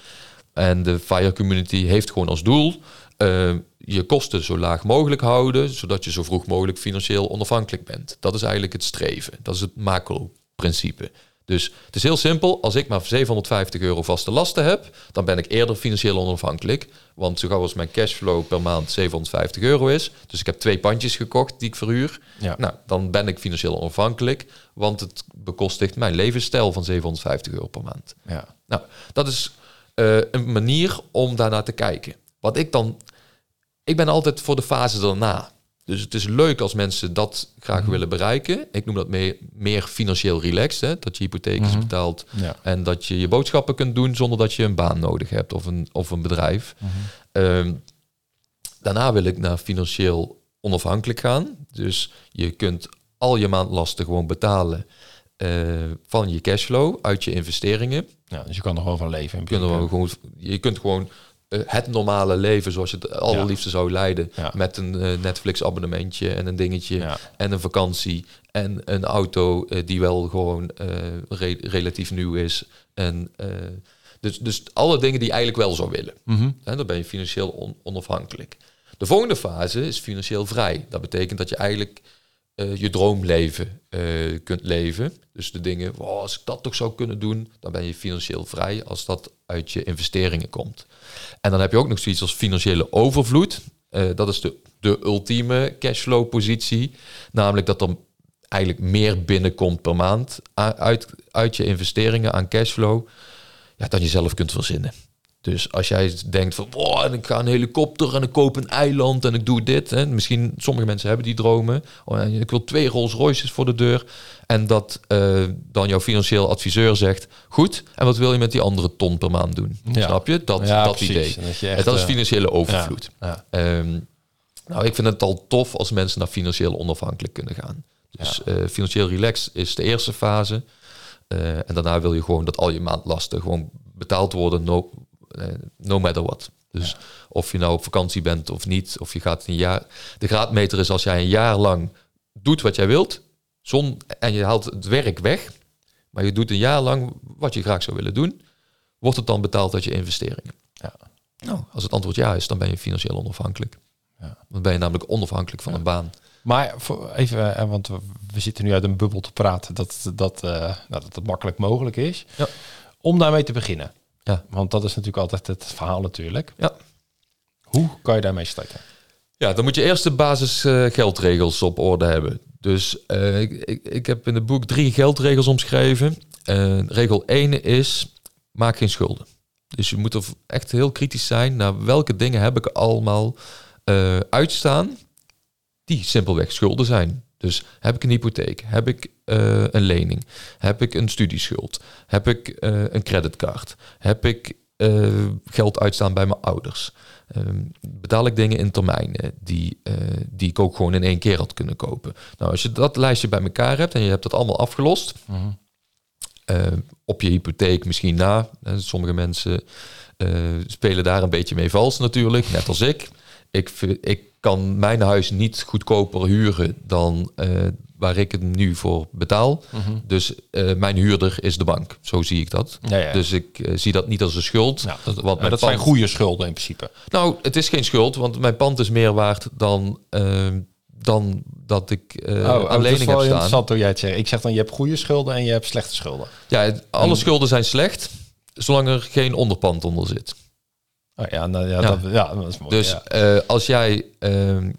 En de fire community heeft gewoon als doel eh, je kosten zo laag mogelijk houden, zodat je zo vroeg mogelijk financieel onafhankelijk bent. Dat is eigenlijk het streven. Dat is het macro-principe. Dus het is heel simpel. Als ik maar 750 euro vaste lasten heb, dan ben ik eerder financieel onafhankelijk. Want zo gauw als mijn cashflow per maand 750 euro is, dus ik heb twee pandjes gekocht die ik verhuur, Ja. nou, dan ben ik financieel onafhankelijk, want het bekostigt mijn levensstijl van 750 euro per maand. Ja. Nou, dat is eh, een manier om daarnaar te kijken. Wat ik dan... Ik ben altijd voor de fase daarna. Dus het is leuk als mensen dat graag willen bereiken. Ik noem dat meer, meer financieel relaxed. Hè? Dat je hypotheek is betaald Ja. en dat je je boodschappen kunt doen zonder dat je een baan nodig hebt of een, of een bedrijf. Ehm, daarna wil ik naar financieel onafhankelijk gaan. Dus je kunt al je maandlasten gewoon betalen eh, van je cashflow uit je investeringen. Ja, dus je kan er gewoon van leven. Je kunt, er gewoon, je kunt gewoon het normale leven zoals je het allerliefste zou leiden. Ja. Met een eh, Netflix abonnementje en een dingetje Ja. en een vakantie en een auto eh, die wel gewoon eh, re- relatief nieuw is. En, eh, dus, dus alle dingen die je eigenlijk wel zou willen. Mhm. En dan ben je financieel on- onafhankelijk. De volgende fase is financieel vrij. Dat betekent dat je eigenlijk eh, je droomleven eh, kunt leven. Dus de dingen, wow, als ik dat toch zou kunnen doen, dan ben je financieel vrij als dat uit je investeringen komt. En dan heb je ook nog zoiets als financiële overvloed. Eh, dat is de, de ultieme cashflow positie. Namelijk dat er eigenlijk meer binnenkomt per maand uit, uit je investeringen aan cashflow ja, dan je zelf kunt verzinnen. Dus als jij denkt van, wow, en ik ga een helikopter en ik koop een eiland en ik doe dit. Hè. Misschien, sommige mensen hebben die dromen. Oh, en ik wil twee Rolls Royces voor de deur. En dat eh, dan jouw financieel adviseur zegt, goed, en wat wil je met die andere ton per maand doen? Ja. Snap je? Dat, Ja, dat precies. idee. En dat En is eh, financiële overvloed. Ja. Ehm, nou, ik vind het al tof als mensen naar financieel onafhankelijk kunnen gaan. Dus eh, financieel relaxed is de eerste fase. En daarna wil je gewoon dat al je maandlasten gewoon betaald worden, no, no matter what. Dus of je nou op vakantie bent of niet, of je gaat een jaar. De graadmeter is als jij een jaar lang doet wat jij wilt, zon, en je haalt het werk weg, maar je doet een jaar lang wat je graag zou willen doen, wordt het dan betaald uit je investeringen. Ja. Nou, als het antwoord ja is, dan ben je financieel onafhankelijk. Ja. Dan ben je namelijk onafhankelijk van een baan. Maar voor, even, eh, want we, zitten nu uit een bubbel te praten dat dat, eh, nou, dat het makkelijk mogelijk is. Ja. Om daarmee te beginnen. Ja. Want dat is natuurlijk altijd het verhaal natuurlijk. Ja. Hoe kan je daarmee starten? Ja, dan moet je eerst de basis eh, geldregels op orde hebben. Dus eh, ik, ik, ik heb in het boek drie geldregels omschreven. Eh, regel 1 is, maak geen schulden. Dus je moet er echt heel kritisch zijn naar welke dingen heb ik allemaal eh, uitstaan die simpelweg schulden zijn. Dus heb ik een hypotheek? Heb ik eh, een lening? Heb ik een studieschuld? Heb ik eh, een creditcard? Heb ik eh, geld uitstaan bij mijn ouders? Ehm, betaal ik dingen in termijnen die, die ik ook gewoon in één keer had kunnen kopen? Nou, als je dat lijstje bij elkaar hebt en je hebt dat allemaal afgelost, eh, op je hypotheek misschien na. Sommige mensen spelen daar een beetje mee vals natuurlijk, net als ik. Ik, ik kan mijn huis niet goedkoper huren dan eh, waar ik het nu voor betaal. Dus eh, mijn huurder is de bank. Zo zie ik dat. Ja, ja. Dus ik eh, zie dat niet als een schuld. Nou, dat, want maar dat zijn goede schulden in principe. Nou, het is geen schuld, want mijn pand is meer waard dan, dan dat ik oh, aan lening heb staan. interessant hoe jij het zegt. Ik zeg dan, je hebt goede schulden en je hebt slechte schulden. Ja, het- alle schulden zijn slecht, zolang er geen onderpand onder zit. Oh, ja, nou, ja, Ja. Dat, ja, dat is mooi. Dus ja. eh, als jij ehm,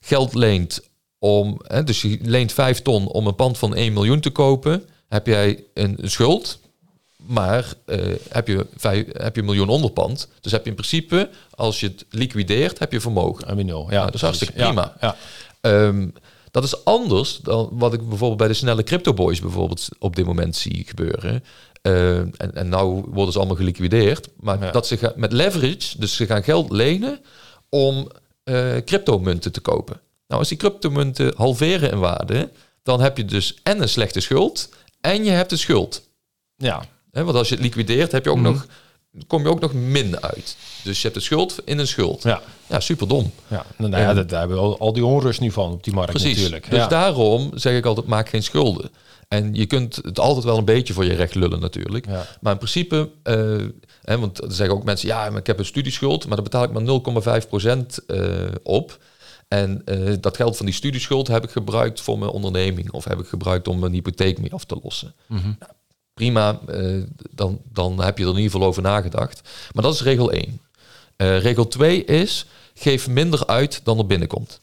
geld leent om, hè, dus je leent 5 ton om een pand van 1 miljoen te kopen, heb jij een schuld, maar eh, heb, je vijf, heb je een miljoen onderpand. Dus heb je in principe, als je het liquideert, heb je vermogen. Een nul. Ja, dat is hartstikke prima. Ja, Ehm, dat is anders dan wat ik bijvoorbeeld bij de snelle crypto boys bijvoorbeeld op dit moment zie gebeuren. Ehm, en, en nou worden ze allemaal geliquideerd. Maar Ja. dat ze gaan met leverage, dus ze gaan geld lenen om eh cryptomunten te kopen. Nou, als die cryptomunten halveren in waarde, dan heb je dus en een slechte schuld en je hebt een schuld. Ja, want als je het liquideert, heb je ook Mhm. nog, kom je ook nog min uit. Dus je hebt een schuld in een schuld. ja. Ja, super dom. Ja, nou, nou ja, daar hebben we al, al die onrust nu van op die markt Precies. natuurlijk. Dus ja. daarom zeg ik altijd, maak geen schulden. En je kunt het altijd wel een beetje voor je recht lullen natuurlijk. Ja. Maar in principe, eh, hè, want er zeggen ook mensen, ja, maar ik heb een studieschuld, maar daar betaal ik maar 0,5% eh op. En eh, dat geld van die studieschuld heb ik gebruikt voor mijn onderneming of heb ik gebruikt om mijn hypotheek mee af te lossen. Mhm. Nou, prima, dan, dan heb je er in ieder geval over nagedacht. Maar dat is regel 1. Eh, regel 2 is, geef minder uit dan er binnenkomt.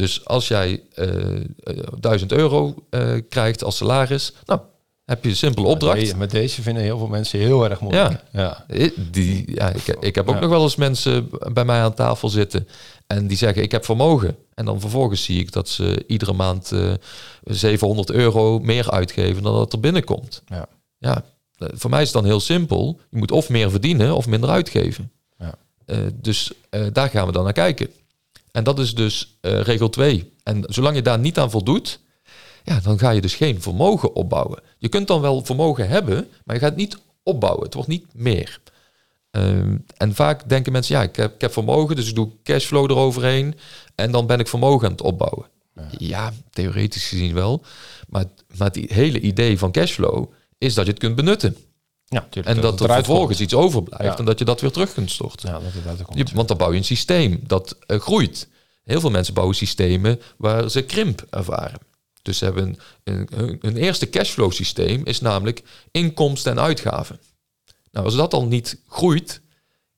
Dus als jij eh, eh, 1000 euro eh, krijgt als salaris, nou, heb je een simpele opdracht. Met, de- met deze vinden heel veel mensen heel erg moeilijk. Ja. Ja. Eh, Die, ja, ik, ik heb ook Ja. nog wel eens mensen bij mij aan tafel zitten en die zeggen ik heb vermogen. En dan vervolgens zie ik dat ze iedere maand eh 700 euro meer uitgeven dan dat er binnenkomt. Ja. Ja, eh, voor mij is het dan heel simpel. Je moet of meer verdienen of minder uitgeven. Ja. Eh, dus eh, daar gaan we dan naar kijken. En dat is dus eh, regel 2. En zolang je daar niet aan voldoet, ja, dan ga je dus geen vermogen opbouwen. Je kunt dan wel vermogen hebben, maar je gaat het niet opbouwen. Het wordt niet meer. Ehm, en vaak denken mensen, ja, ik heb, ik heb vermogen, dus ik doe cashflow eroverheen en dan ben ik vermogen aan het opbouwen. Ja, theoretisch gezien wel. Maar, maar het hele idee van cashflow is dat je het kunt benutten. Ja, tuurlijk, En dat er vervolgens komt. iets overblijft en dat je dat weer terug kunt storten. Ja, dat komt. Je- want dan bouw je een systeem dat eh, groeit. Heel veel mensen bouwen systemen waar ze krimp ervaren. Dus ze hebben een, een, een eerste cashflow systeem is namelijk inkomsten en uitgaven. Nou, als dat dan niet groeit,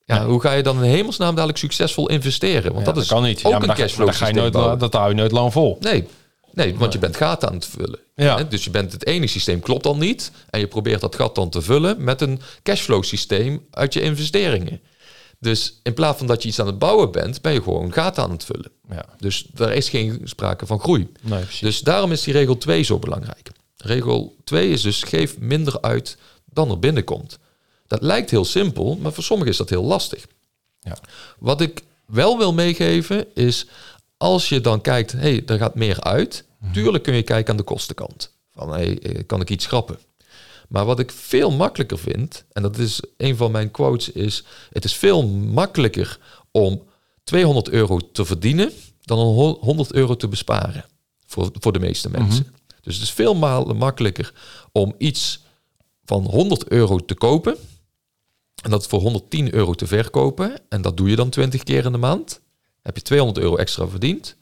ja, Ja. hoe ga je dan in hemelsnaam dadelijk succesvol investeren? Want Ja, dat is kan niet. ook ja, maar een cashflow dan ga je systeem nooit. Dat hou je nooit lang vol. Nee, nee, want je bent gaten aan het vullen. Ja. Dus je bent het ene systeem klopt dan niet. En je probeert dat gat dan te vullen met een cashflow systeem uit je investeringen. Dus in plaats van dat je iets aan het bouwen bent, ben je gewoon gaten aan het vullen. Ja, Dus daar is geen sprake van groei. nee. Dus daarom is die regel 2 zo belangrijk. Regel 2 is dus geef minder uit dan er binnenkomt. Dat lijkt heel simpel, maar voor sommigen is dat heel lastig. Ja. Wat ik wel wil meegeven is, als je dan kijkt, hé, hey, er gaat meer uit. Mhm. Tuurlijk kun je kijken aan de kostenkant. Van, hey, eh, kan ik iets schrappen? Maar wat ik veel makkelijker vind, en dat is een van mijn quotes, is: het is veel makkelijker om 200 euro te verdienen dan ho- 100 euro te besparen voor, voor de meeste mensen. Dus het is veel malen makkelijker om iets van 100 euro te kopen en dat voor 110 euro te verkopen. En dat doe je dan 20 keer in de maand. Heb je 200 euro extra verdiend.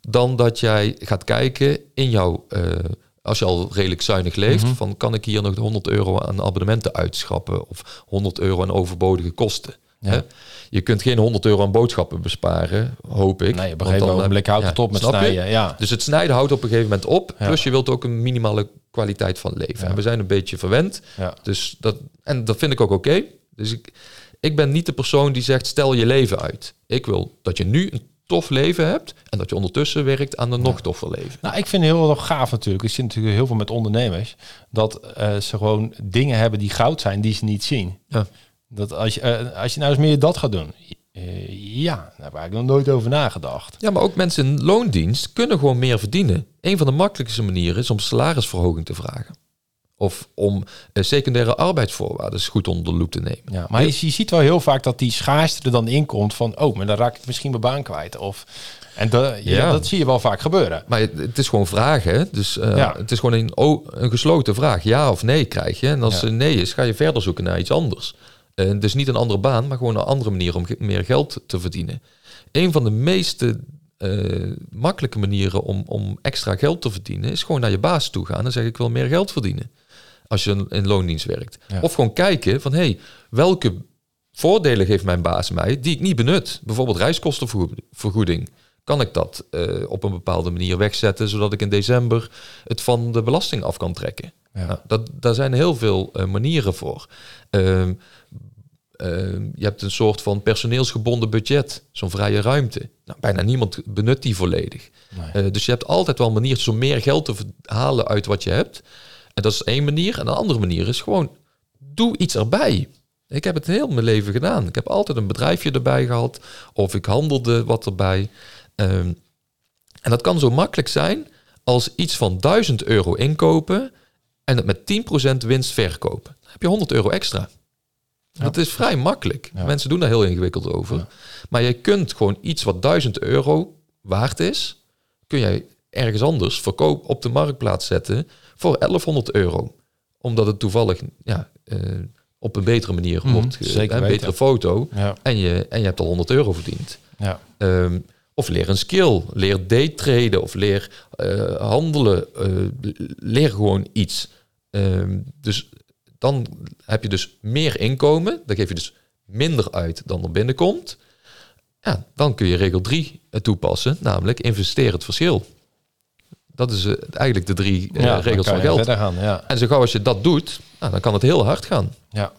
Dan dat jij gaat kijken in jouw, eh, als je al redelijk zuinig leeft, van kan ik hier nog de 100 euro aan abonnementen uitschrappen of 100 euro aan overbodige kosten. Ja. Hè? Je kunt geen 100 euro aan boodschappen besparen, hoop ik. nee, op een gegeven moment houdt ja, het op met snijden. Ja. Dus het snijden houdt op een gegeven moment op. Ja. Plus je wilt ook een minimale kwaliteit van leven. En we zijn een beetje verwend. Dus dat, en dat vind ik ook oké. Dus ik, ik ben niet de persoon die zegt stel je leven uit. Ik wil dat je nu een tof leven hebt. En dat je ondertussen werkt aan een nog toffer leven. Nou, ik vind het heel erg gaaf natuurlijk. Ik zit natuurlijk heel veel met ondernemers. Dat eh, ze gewoon dingen hebben die goud zijn die ze niet zien. Ja. Dat als je, eh, als je nou eens meer dat gaat doen. eh, ja, daar heb ik eigenlijk nog nooit over nagedacht. Ja, maar ook mensen in loondienst kunnen gewoon meer verdienen. Een van de makkelijkste manieren is om salarisverhoging te vragen. Of om eh, secundaire arbeidsvoorwaarden goed onder de loep te nemen. Ja, maar je, je ziet wel heel vaak dat die schaarste er dan in komt van... oh, maar dan raak ik misschien mijn baan kwijt. Of, en dat, ja, Ja. dat zie je wel vaak gebeuren. Maar het, het is gewoon vragen. Dus eh, Ja. het is gewoon een, een gesloten vraag. Ja of nee krijg je. En als er nee is, ga je verder zoeken naar iets anders. Eh, dus niet een andere baan, maar gewoon een andere manier om meer geld te verdienen. Een van de meeste makkelijke manieren om, om extra geld te verdienen... is gewoon naar je baas toe gaan en zeggen ik wil meer geld verdienen. Als je in, loondienst werkt. Ja. Of gewoon kijken van... hey, welke voordelen geeft mijn baas mij die ik niet benut? Bijvoorbeeld reiskostenvergoeding. Kan ik dat eh, op een bepaalde manier wegzetten... zodat ik in december het van de belasting af kan trekken? Ja. Nou, dat, daar zijn heel veel eh, manieren voor. Ehm, ehm, je hebt een soort van personeelsgebonden budget, zo'n vrije ruimte. Nou, bijna niemand benut die volledig. Nee. Eh, dus je hebt altijd wel maniertjes om meer geld te halen uit wat je hebt. En dat is één manier. En een andere manier is gewoon, doe iets erbij. Ik heb het heel mijn leven gedaan. Ik heb altijd een bedrijfje erbij gehad. Of ik handelde wat erbij. Ehm, en dat kan zo makkelijk zijn als iets van 1000 euro inkopen en het met 10% winst verkopen. Dan heb je 100 euro extra. Dat is vrij makkelijk. Ja. Mensen doen daar heel ingewikkeld over. Ja. Maar je kunt gewoon iets wat 1000 euro waard is, kun jij ergens anders verkoop op de marktplaats zetten voor 1100 euro. Omdat het toevallig ja, eh, op een betere manier Mhm, wordt, ge- zeker een betere foto. Ja, En je, en je hebt al 100 euro verdiend. ja. Ehm, of leer een skill, leer daytraden of leer eh, handelen. eh, leer gewoon iets. Ehm, dus dan heb je dus meer inkomen. Dan geef je dus minder uit dan er binnenkomt. Ja, dan kun je regel 3 toepassen, namelijk investeer het verschil. Dat is eh, eigenlijk de drie eh, Ja, regels van geld. Gaan, ja. En zo gauw als je dat doet, nou, dan kan het heel hard gaan. Ja,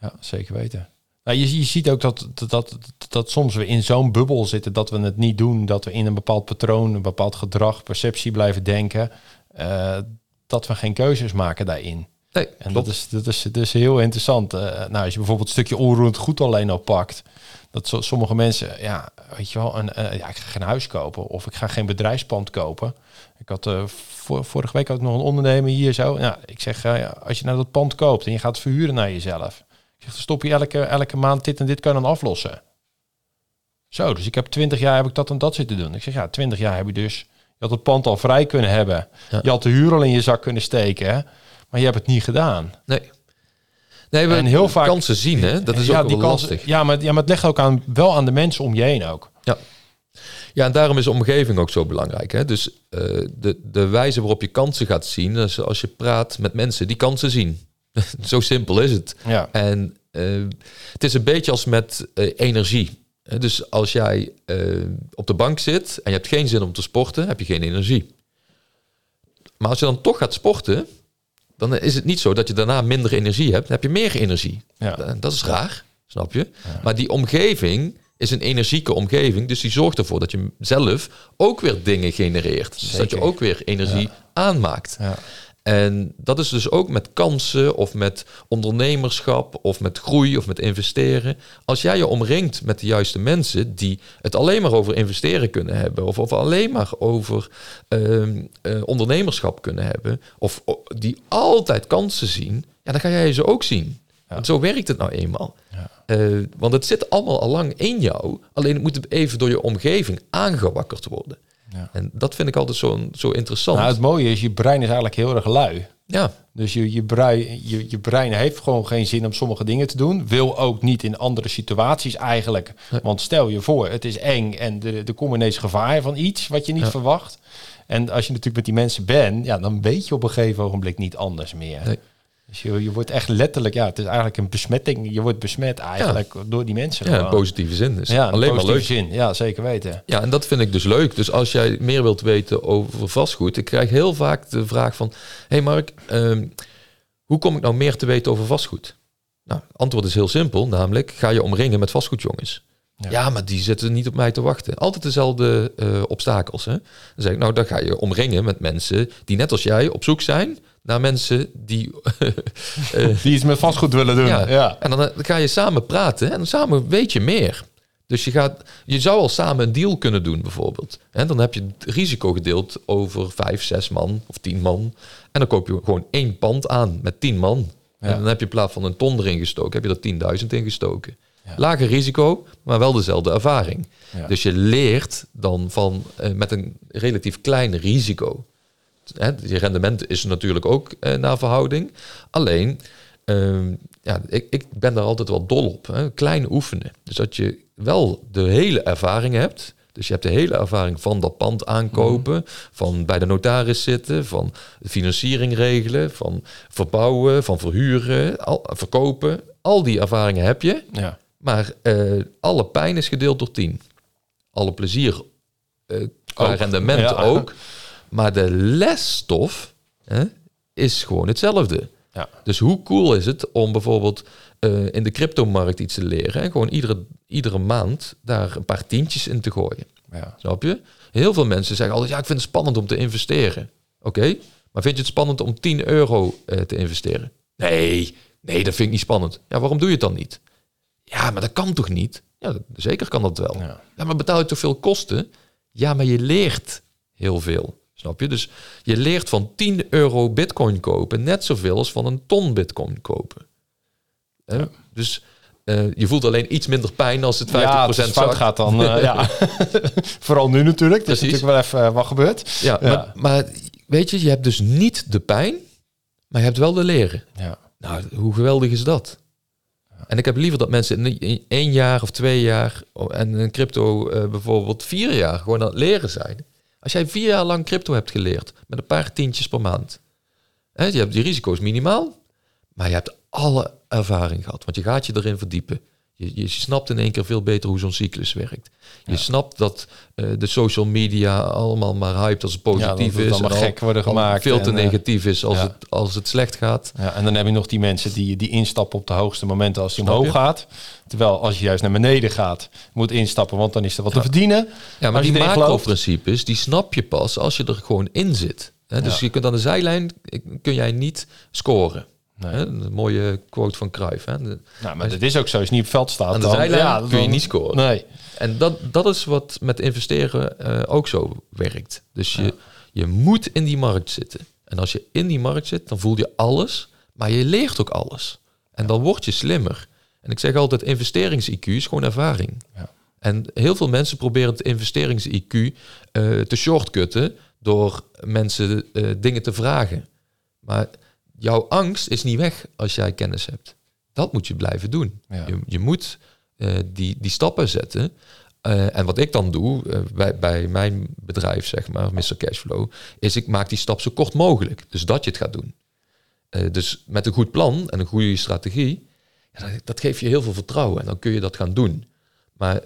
ja zeker weten. Nou, je, je ziet ook dat, dat, dat, dat soms we in zo'n bubbel zitten dat we het niet doen, dat we in een bepaald patroon, een bepaald gedrag, perceptie blijven denken, eh, dat we geen keuzes maken daarin. Nee, En klopt. dat is, dat, is, is heel interessant. Nou, als je bijvoorbeeld een stukje onroerend goed alleen al pakt, dat sommige mensen, ja, weet je wel, een, ja, ik ga geen huis kopen of ik ga geen bedrijfspand kopen. Ik had eh, vor- vorige week ook nog een ondernemer hier zo. Ja, ik zeg, eh, als je nou dat pand koopt en je gaat verhuren naar jezelf, ik zeg, dan stop je elke, elke maand dit en dit kan je dan aflossen. Zo, dus ik heb twintig jaar heb ik dat en dat zitten doen. Ik zeg, ja, twintig jaar heb je dus, je had het pand al vrij kunnen hebben. Ja. Je had de huur al in je zak kunnen steken, hè? maar je hebt het niet gedaan. Nee. Nee, we En heel vaak- kansen zien, hè? Dat is ja, ook wel kans- lastig. Ja maar, ja, maar het ligt ook aan, wel aan de mensen om je heen ook. Ja, en daarom is de omgeving ook zo belangrijk. Hè? Dus eh, de, de wijze waarop je kansen gaat zien, is als je praat met mensen die kansen zien. <laughs> zo simpel is het. Ja, En eh, het is een beetje als met eh, energie. Dus als jij op de bank zit en je hebt geen zin om te sporten, heb je geen energie. Maar als je dan toch gaat sporten, dan is het niet zo dat je daarna minder energie hebt. Dan heb je meer energie. ja. Dat is raar, snap je? Maar die omgeving is een energieke omgeving. Dus die zorgt ervoor dat je zelf ook weer dingen genereert. Dus dat je Zeker. ook weer energie aanmaakt. ja. En dat is dus ook met kansen of met ondernemerschap of met groei of met investeren. Als jij je omringt met de juiste mensen die het alleen maar over investeren kunnen hebben of, of alleen maar over ehm, eh, ondernemerschap kunnen hebben of die altijd kansen zien, ja, dan ga jij ze ook zien. Want zo werkt het nou eenmaal. Ja. Eh, want het zit allemaal al lang in jou, alleen het moet even door je omgeving aangewakkerd worden. Ja. En dat vind ik altijd zo, zo interessant. Nou, het mooie is, je brein is eigenlijk heel erg lui. ja, Dus je, je, brein, je, je brein heeft gewoon geen zin om sommige dingen te doen. Wil ook niet in andere situaties eigenlijk. Want stel je voor, het is eng en er, er komt ineens gevaar van iets wat je niet Ja. verwacht. En als je natuurlijk met die mensen bent, ja, dan weet je op een gegeven ogenblik niet anders meer. Nee. Dus je, je wordt echt letterlijk, ja, het is eigenlijk een besmetting. Je wordt besmet eigenlijk door die mensen. Ja, in positieve zin. Dus ja, alleen maar leuk. zin. Ja, zeker weten. Ja, en dat vind ik dus leuk. Dus als jij meer wilt weten over vastgoed, ik krijg heel vaak de vraag van: hey Mark, ehm, hoe kom ik nou meer te weten over vastgoed? Nou, het antwoord is heel simpel, namelijk ga je omringen met vastgoedjongens. Ja. Ja. maar die zitten niet op mij te wachten. Altijd dezelfde eh, obstakels. Hè? Dan zeg ik, nou, dan ga je omringen met mensen die net als jij op zoek zijn naar mensen die <laughs> eh, Die iets met vastgoed willen doen. ja. ja. En dan, eh, dan ga je samen praten en samen weet je meer. Dus je, gaat, je zou al samen een deal kunnen doen, bijvoorbeeld. En dan heb je het risico gedeeld over vijf, zes man of tien man. En dan koop je gewoon één pand aan met tien man. Ja. En dan heb je in plaats van een ton erin gestoken, heb je er 10.000 in gestoken. Ja. Lager risico, maar wel dezelfde ervaring. Ja. Dus je leert dan van eh, met een relatief klein risico. Hè, je rendement is natuurlijk ook eh, naar verhouding. Alleen, ehm, ja, ik, ik ben daar altijd wel dol op. Hè, klein oefenen. Dus dat je wel de hele ervaring hebt. Dus je hebt de hele ervaring van dat pand aankopen, van bij de notaris zitten, van financiering regelen, van verbouwen, van verhuren, al, verkopen. Al die ervaringen heb je. ja. Maar eh, alle pijn is gedeeld door 10. Alle plezier qua Ook. rendement Ja. ook. Maar de lesstof hè, is gewoon hetzelfde. Ja. Dus hoe cool is het om bijvoorbeeld eh, in de cryptomarkt iets te leren... en gewoon iedere, iedere maand daar een paar tientjes in te gooien. ja. Snap je? Heel veel mensen zeggen altijd... ja, ik vind het spannend om te investeren. Oké, maar vind je het spannend om 10 euro eh, te investeren? Nee, Nee, dat vind ik niet spannend. Ja, waarom doe je het dan niet? Ja, maar dat kan toch niet? Ja, dat- zeker kan dat wel. Ja. Ja, maar betaal je toch veel kosten? Ja, maar je leert heel veel. Snap je? Dus je leert van 10 euro bitcoin kopen net zoveel als van een ton bitcoin kopen. Hè? Dus eh, je voelt alleen iets minder pijn als het 50% ja, als het fout gaat dan. eh, ja. <laughs> <laughs> Vooral nu natuurlijk. Dat is natuurlijk wel even eh, wat gebeurt. Ja, Ja. Maar, maar weet je, je hebt dus niet de pijn, maar je hebt wel de leren. Ja. Nou, hoe geweldig is dat? En ik heb liever dat mensen in- één jaar of twee jaar oh, en een crypto bijvoorbeeld vier jaar gewoon aan het leren zijn. Als jij vier jaar lang crypto hebt geleerd met een paar tientjes per maand, hè, je hebt die risico's minimaal, maar je hebt alle ervaring gehad, want je gaat je erin verdiepen. Je, je snapt in één keer veel beter hoe zo'n cyclus werkt. Je snapt dat eh, de social media allemaal maar hype als het positief het is. allemaal en al- gek worden gemaakt Veel te en, eh, negatief is als, ja. het, als het slecht gaat. Ja, en dan heb je nog die mensen die, die instappen op de hoogste momenten als Snap omhoog je? gaat. Terwijl als je juist naar beneden gaat, moet instappen, want dan is er wat te verdienen. Ja, maar die macro-principes, die snap je pas als je er gewoon in zit. Dus je kunt aan de zijlijn, eh, kun jij niet scoren. Nee. Hè? Een mooie quote van Cruijff. Hè? De- Nou, maar dat is ook zo. Als je niet op het veld staat, Aan de dan, ja, kun je niet scoren. Nee. En dat, dat is wat met investeren eh, ook zo werkt. Dus je, je moet in die markt zitten. En als je in die markt zit, dan voel je alles, maar je leert ook alles. En dan word je slimmer. En ik zeg altijd, investerings-IQ is gewoon ervaring. Ja. En heel veel mensen proberen het investerings-IQ eh, te shortcutten door mensen eh, dingen te vragen. Maar jouw angst is niet weg als jij kennis hebt. Dat moet je blijven doen. Ja. Je, je moet eh, die, die stappen zetten. Eh, en wat ik dan doe eh, bij, bij mijn bedrijf, zeg maar, Mr. Cashflow, is ik maak die stap zo kort mogelijk. Dus dat je het gaat doen. Dus met een goed plan en een goede strategie, ja, dat, dat geeft je heel veel vertrouwen. En dan kun je dat gaan doen. Maar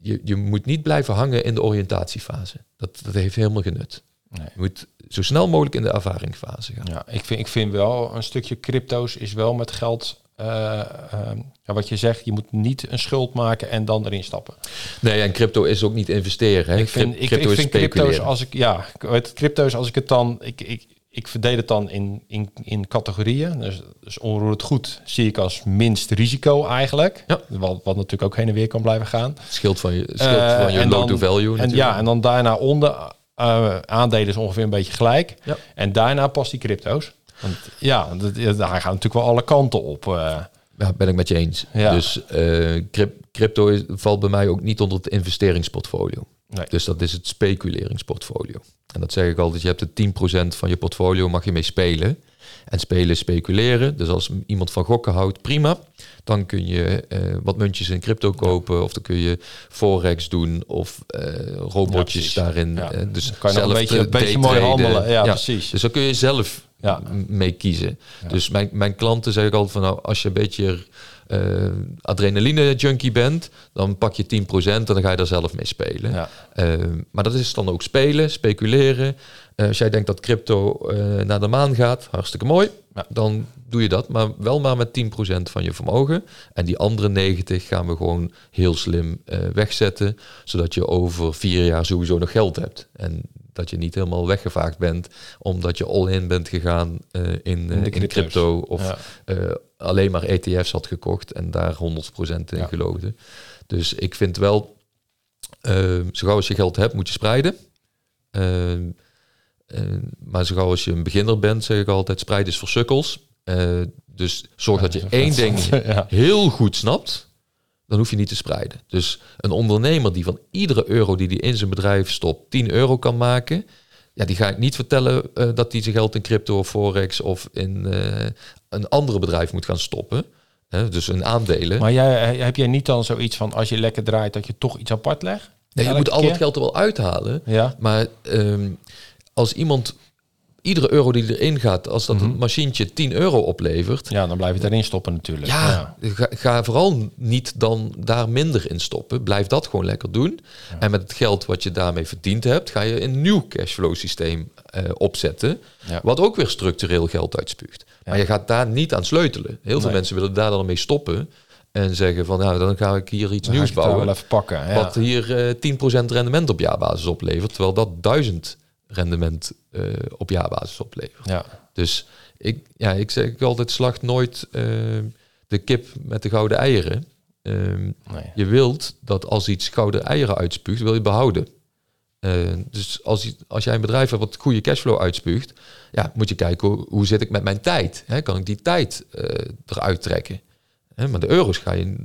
je, je moet niet blijven hangen in de oriëntatiefase. Dat, dat heeft helemaal geen nut. Nee. Je moet zo snel mogelijk in de ervaringsfase gaan. Ja, ik vind, ik vind wel een stukje crypto's is wel met geld. eh, ehm, ja, wat je zegt, je moet niet een schuld maken en dan erin stappen. Nee, en crypto is ook niet investeren. Hè? Ik vind, ik, crypto ik is vind crypto's als ik ja, het, crypto's als ik het dan ik, ik, ik verdeel het dan in, in, in categorieën. Dus, dus onroerend goed zie ik als minst risico eigenlijk. Ja. Wat, wat natuurlijk ook heen en weer kan blijven gaan. Scheelt van je, Eh, van je en low to value En ja, en dan daarna onder eh, aandelen is ongeveer een beetje gelijk. Ja. En daarna pas die crypto's. Want ja, dat, daar gaan natuurlijk wel alle kanten op. Ja, ben ik met je eens. Ja. Dus eh, cryp- crypto is, valt bij mij ook niet onder het investeringsportfolio. Nee. Dus dat is het speculeringsportfolio. En dat zeg ik altijd, je hebt de 10% van je portfolio mag je mee spelen. En spelen is speculeren. Dus als iemand van gokken houdt, prima. Dan kun je eh, wat muntjes in crypto kopen. Of dan kun je forex doen. Of eh, robotjes daarin. Ja. eh, dus Dan kan je nog een zelf beetje, een beetje mooi handelen. Ja, precies. Dus daar kun je zelf mee kiezen. Dus mijn, mijn klanten zeg ik altijd van nou, als je een beetje adrenaline junkie bent, dan pak je 10% en dan ga je daar zelf mee spelen. Ja. Maar dat is dan ook spelen, speculeren. Als jij denkt dat crypto naar de maan gaat, hartstikke mooi. Ja. Dan doe je dat, maar wel maar met 10% van je vermogen. En die andere 90 gaan we gewoon heel slim eh, wegzetten, zodat je over vier jaar sowieso nog geld hebt. En dat je niet helemaal weggevaagd bent, omdat je all-in bent gegaan eh, in, eh, In crypto's. crypto of Ja. eh, alleen maar ETF's had gekocht en daar 100% in Ja. geloofde. Dus ik vind wel, uh, zo gauw als je geld hebt, moet je spreiden. Eh, maar zo gauw als je een beginner bent, zeg ik altijd, spreiden is voor sukkels. Eh, dus zorg dat je één ding <laughs> Ja. heel goed snapt, dan hoef je niet te spreiden. Dus een ondernemer die van iedere euro die hij in zijn bedrijf stopt 10 euro kan maken, ja, die ga ik niet vertellen eh, dat hij zijn geld in crypto of forex of in een andere bedrijf moet gaan stoppen. Hè, dus in aandelen. Maar jij, heb jij niet dan zoiets van als je lekker draait dat je toch iets apart legt? nee, je moet al het geld er wel uithalen. Ja. Maar ehm, als iemand iedere euro die erin gaat, als dat een machientje 10 euro oplevert, ja, dan blijf je erin stoppen natuurlijk. Ja, Ga, ga vooral niet dan daar minder in stoppen. Blijf dat gewoon lekker doen. En met het geld wat je daarmee verdiend hebt, ga je een nieuw cashflow systeem eh, opzetten. Ja. Wat ook weer structureel geld uitspuugt. Maar je gaat daar niet aan sleutelen. Heel veel Nee. mensen willen daar dan mee stoppen. En zeggen van, nou, dan ga ik hier iets Dan nieuws bouwen. wel even pakken. Wat hier eh 10% rendement op jaarbasis oplevert. Terwijl dat 1000 rendement eh, op jaarbasis oplevert. ja. Dus ik, ja, ik zeg altijd, slacht nooit eh, de kip met de gouden eieren. Ehm, Nee. je wilt dat als iets gouden eieren uitspuugt, wil je behouden. Eh, dus als, je, als jij een bedrijf hebt wat goede cashflow uitspuugt, ja, moet je kijken hoe, hoe zit ik met mijn tijd? Hè? Kan ik die tijd eruit trekken? Hè? Maar de euro's ga je,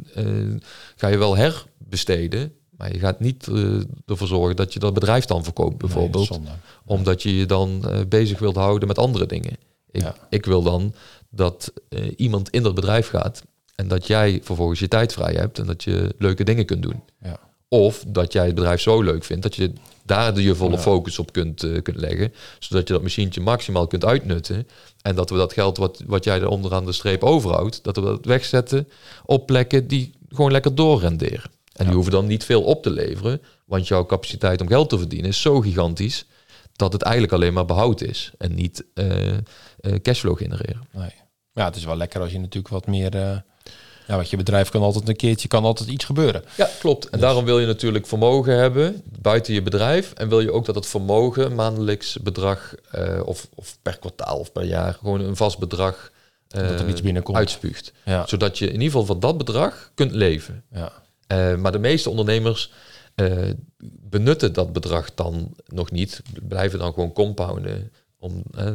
ga je wel herbesteden, maar je gaat niet eh, ervoor zorgen dat je dat bedrijf dan verkoopt, bijvoorbeeld Nee, omdat je je dan eh, bezig wilt houden met andere dingen. Ik, Ja. ik wil dan dat eh, iemand in dat bedrijf gaat en dat jij vervolgens je tijd vrij hebt en dat je leuke dingen kunt doen. Ja. Of dat jij het bedrijf zo leuk vindt dat je daar de je volle Ja. focus op kunt, kunt leggen, zodat je dat machientje maximaal kunt uitnutten. En dat we dat geld wat, wat jij er onderaan de streep overhoudt, dat we dat wegzetten op plekken die gewoon lekker doorrenderen. En die hoeven dan niet veel op te leveren, want jouw capaciteit om geld te verdienen is zo gigantisch dat het eigenlijk alleen maar behoud is en niet eh, eh, cashflow genereren. Nee. Ja, het is wel lekker als je natuurlijk wat meer... eh, ja, wat je bedrijf kan altijd een keertje, kan altijd iets gebeuren. Ja, klopt. En Dus- daarom wil je natuurlijk vermogen hebben buiten je bedrijf. En wil je ook dat het vermogen, maandelijks bedrag of, of per kwartaal of per jaar, gewoon een vast bedrag Dat er iets binnenkomt. uitspuugt. Ja, Zodat je in ieder geval van dat bedrag kunt leven. ja. Eh, maar de meeste ondernemers eh, benutten dat bedrag dan nog niet. Blijven dan gewoon compounden. Om, eh,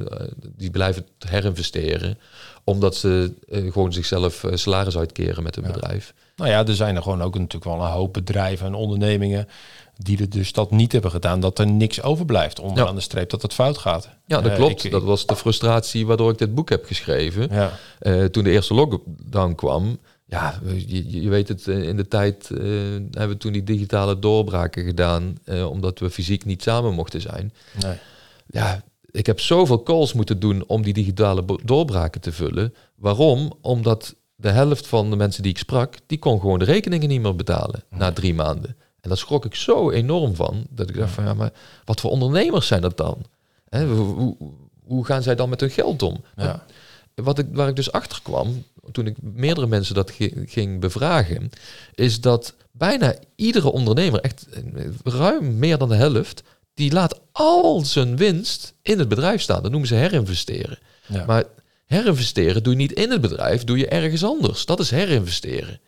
die blijven herinvesteren. Omdat ze gewoon zichzelf salaris uitkeren met hun Ja. bedrijf. Nou ja, er zijn er gewoon ook natuurlijk wel een hoop bedrijven en ondernemingen die er dus dat niet hebben gedaan, dat er niks overblijft onderaan Ja. de streep, dat het fout gaat. Ja, dat klopt. ik- dat was de frustratie waardoor ik dit boek heb geschreven. Ja, toen de eerste lockdown kwam, ja, je, je weet het, eh, in de tijd eh, hebben we toen die digitale doorbraken gedaan, eh, omdat we fysiek niet samen mochten zijn. nee. Ja, ik heb zoveel calls moeten doen om die digitale doorbraken te vullen. Waarom? Omdat de helft van de mensen die ik sprak, die kon gewoon de rekeningen niet meer betalen na drie maanden. En daar schrok ik zo enorm van, dat ik dacht van, ja, maar wat voor ondernemers zijn dat dan? Hè, hoe, hoe, hoe gaan zij dan met hun geld om? Ja. Wat ik, waar ik dus achter kwam, toen ik meerdere mensen dat ge- ging bevragen, is dat bijna iedere ondernemer, echt eh, ruim meer dan de helft, die laat al zijn winst in het bedrijf staan. Dat noemen ze herinvesteren. Ja. Maar herinvesteren doe je niet in het bedrijf, doe je ergens anders. Dat is herinvesteren.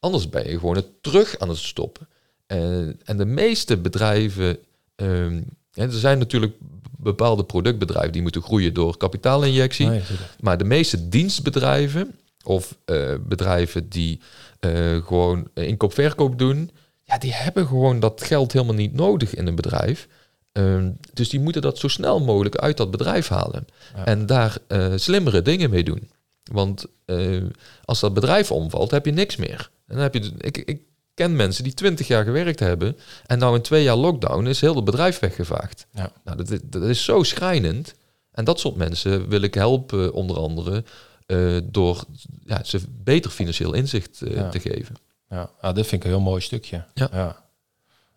Anders ben je gewoon het terug aan het stoppen. Eh, en de meeste bedrijven, ehm, er zijn natuurlijk bepaalde productbedrijven die moeten groeien door kapitaalinjectie. Nee. Maar de meeste dienstbedrijven of eh, bedrijven die eh, gewoon inkoop-verkoop doen, ja, die hebben gewoon dat geld helemaal niet nodig in een bedrijf. Ehm, dus die moeten dat zo snel mogelijk uit dat bedrijf halen. Ja. En daar eh, slimmere dingen mee doen. Want eh, als dat bedrijf omvalt, heb je niks meer. En dan heb je, ik, ik ken mensen die twintig jaar gewerkt hebben. En nou in twee jaar lockdown is heel het bedrijf weggevaagd. Ja. Nou, dat, is- dat is zo schrijnend. En dat soort mensen wil ik helpen, onder andere, eh, door ja, ze beter financieel inzicht eh, Ja. te geven. Ja, ah, dit vind ik een heel mooi stukje. Ja. ja.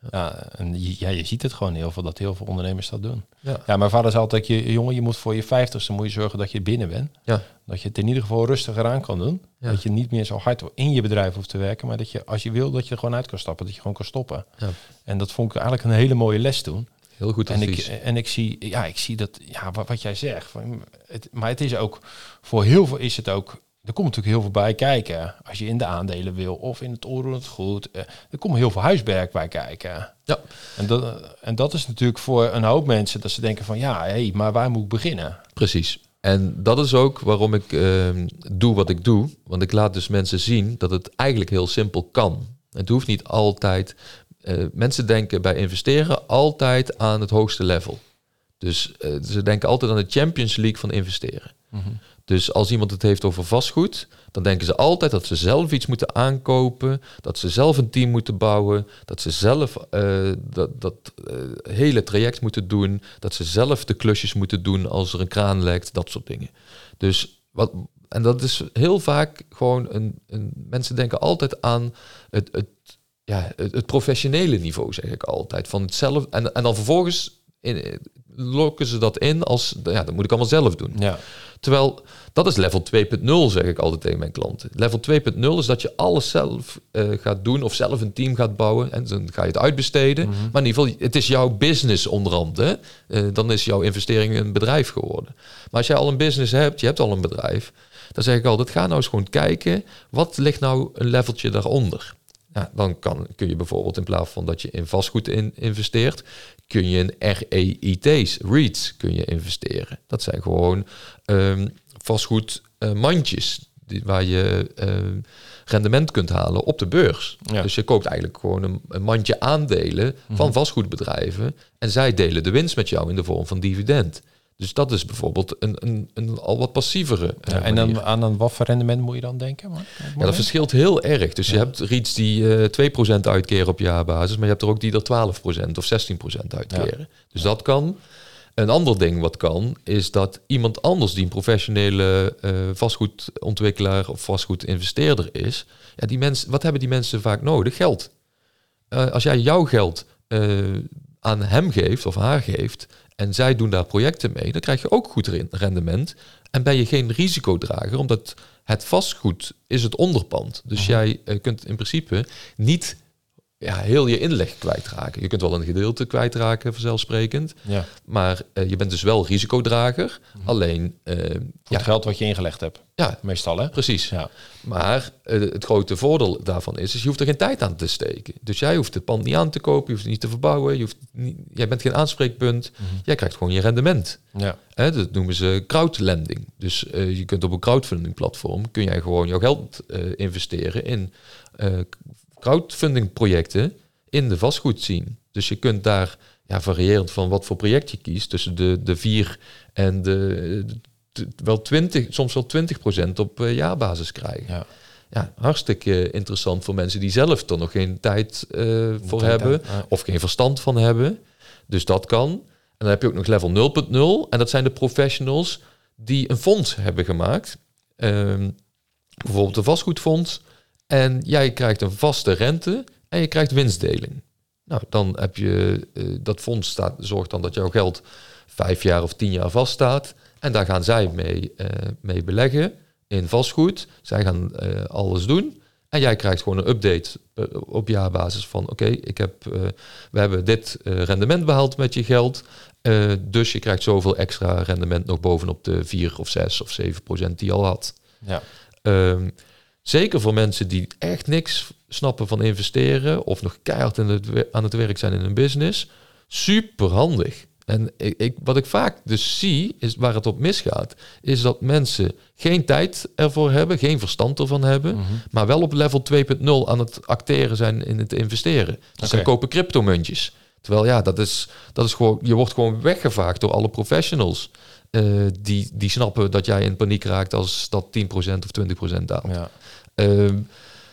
Ja, en je, ja, je ziet het gewoon heel veel, dat heel veel ondernemers dat doen. Ja. Ja, mijn vader zei altijd, je, jongen, je moet voor je vijftigste moet je zorgen dat je binnen bent. Ja. Dat je het in ieder geval rustiger aan kan doen. Ja. Dat je niet meer zo hard in je bedrijf hoeft te werken, maar dat je, als je wil, dat je er gewoon uit kan stappen. Dat je gewoon kan stoppen. Ja. En dat vond ik eigenlijk een hele mooie les toen. Heel goed En ik, en ik zie, ja, ik zie dat, ja, wat, wat jij zegt. Van, het, maar het is ook, voor heel veel is het ook, er komt natuurlijk heel veel bij kijken. Als je in de aandelen wil of in het onroerend goed. eh, er komt heel veel huiswerk bij kijken. Ja. En dat, en dat is natuurlijk voor een hoop mensen dat ze denken van, ja, hé, hey, maar waar moet ik beginnen? Precies. En dat is ook waarom ik ehm, doe wat ik doe. Want ik laat dus mensen zien dat het eigenlijk heel simpel kan. Het hoeft niet altijd. eh, mensen denken bij investeren altijd aan het hoogste level. Dus eh, ze denken altijd aan de Champions League van investeren. Dus als iemand het heeft over vastgoed, dan denken ze altijd dat ze zelf iets moeten aankopen, dat ze zelf een team moeten bouwen, dat ze zelf eh, dat, dat eh, hele traject moeten doen, dat ze zelf de klusjes moeten doen als er een kraan lekt, dat soort dingen. Dus wat, en dat is heel vaak gewoon een, een mensen denken altijd aan het, het, ja, het, professionele niveau, zeg ik altijd. Van het zelf, en, en dan vervolgens lokken ze dat in als, ja, dat moet ik allemaal zelf doen. Ja. Terwijl dat is level 2.0, zeg ik altijd tegen mijn klanten. Level 2.0 is dat je alles zelf eh, gaat doen of zelf een team gaat bouwen. En dan ga je het uitbesteden. Mhm. Maar in ieder geval, het is jouw business onderhand. Hè? Eh, dan is jouw investering een bedrijf geworden. Maar als jij al een business hebt, je hebt al een bedrijf. Dan zeg ik altijd, ga nou eens gewoon kijken. Wat ligt nou een leveltje daaronder? Ja, dan kan, kun je bijvoorbeeld in plaats van dat je in vastgoed in, investeert, kun je in REIT's, REITs, kun je investeren. Dat zijn gewoon ehm, vastgoed eh, die, waar je ehm, rendement kunt halen op de beurs. Ja. Dus je koopt eigenlijk gewoon een, een mandje aandelen van vastgoedbedrijven en zij delen de winst met jou in de vorm van dividend. Dus dat is bijvoorbeeld een, een, een al wat passievere eh, Ja, en dan aan een wat voor rendement moet je dan denken? Man? Ja, dat verschilt heel erg. Dus je hebt REITs die eh 2% uitkeren op jaarbasis, maar je hebt er ook die er 12% of 16% uitkeren. Dus dat kan. Een ander ding wat kan, is dat iemand anders die een professionele eh, vastgoedontwikkelaar of vastgoedinvesteerder is, ja, die mensen, wat hebben die mensen vaak nodig? Geld. Als jij jouw geld aan hem geeft of haar geeft en zij doen daar projecten mee, dan krijg je ook goed re- rendement. En ben je geen risicodrager, omdat het vastgoed is het onderpand. Dus jij eh, kunt in principe niet ja, heel je inleg kwijtraken. Je kunt wel een gedeelte kwijtraken, vanzelfsprekend. Ja, Maar eh, je bent dus wel risicodrager. Alleen, eh, voor ja, het geld wat je ingelegd hebt. ja, Meestal, hè? precies. Ja. Maar eh, het grote voordeel daarvan is, is, je hoeft er geen tijd aan te steken. Dus jij hoeft het pand niet aan te kopen, je hoeft het niet te verbouwen, je hoeft niet, jij bent geen aanspreekpunt. Jij krijgt gewoon je rendement. Ja. Hè, dat noemen ze crowdlending. Dus je kunt op een crowdfunding platform kun jij gewoon jouw geld investeren in crowdfunding projecten in de vastgoed zien. Dus je kunt daar ja, variërend van wat voor project je kiest tussen de, de 4 en de, de- wel 20, soms wel 20 procent op eh, jaarbasis krijgen. Ja. Ja, hartstikke interessant voor mensen die zelf er nog geen tijd eh, voor hebben ja. of geen verstand van hebben. Dus dat kan. En dan heb je ook nog level 0.0 en dat zijn de professionals die een fonds hebben gemaakt. Ehm, bijvoorbeeld een vastgoedfonds. En jij krijgt een vaste rente en je krijgt winstdeling. Nou, dan heb je eh, dat fonds staat, zorgt dan dat jouw geld vijf jaar of tien jaar vaststaat. En daar gaan zij mee, eh, mee beleggen in vastgoed. Zij gaan eh, alles doen. En jij krijgt gewoon een update op jaarbasis van... oké, ik heb, we hebben dit rendement behaald met je geld. dus je krijgt zoveel extra rendement nog bovenop de 4 of 6 of 7 procent die je al had. Ja. Ehm, zeker voor mensen die echt niks snappen van investeren... of nog keihard in het, wer- aan het werk zijn in een business... super handig. En ik, ik, wat ik vaak dus zie, is waar het op misgaat, is dat mensen geen tijd ervoor hebben, geen verstand ervan hebben, Mhm. maar wel op level 2.0 aan het acteren zijn in het investeren. Dus Oké. kopen cryptomuntjes. Terwijl ja, dat is, dat is gewoon, je wordt gewoon weggevaagd door alle professionals. Eh, die, die snappen dat jij in paniek raakt als dat 10% of 20% daalt. Ja. Ehm,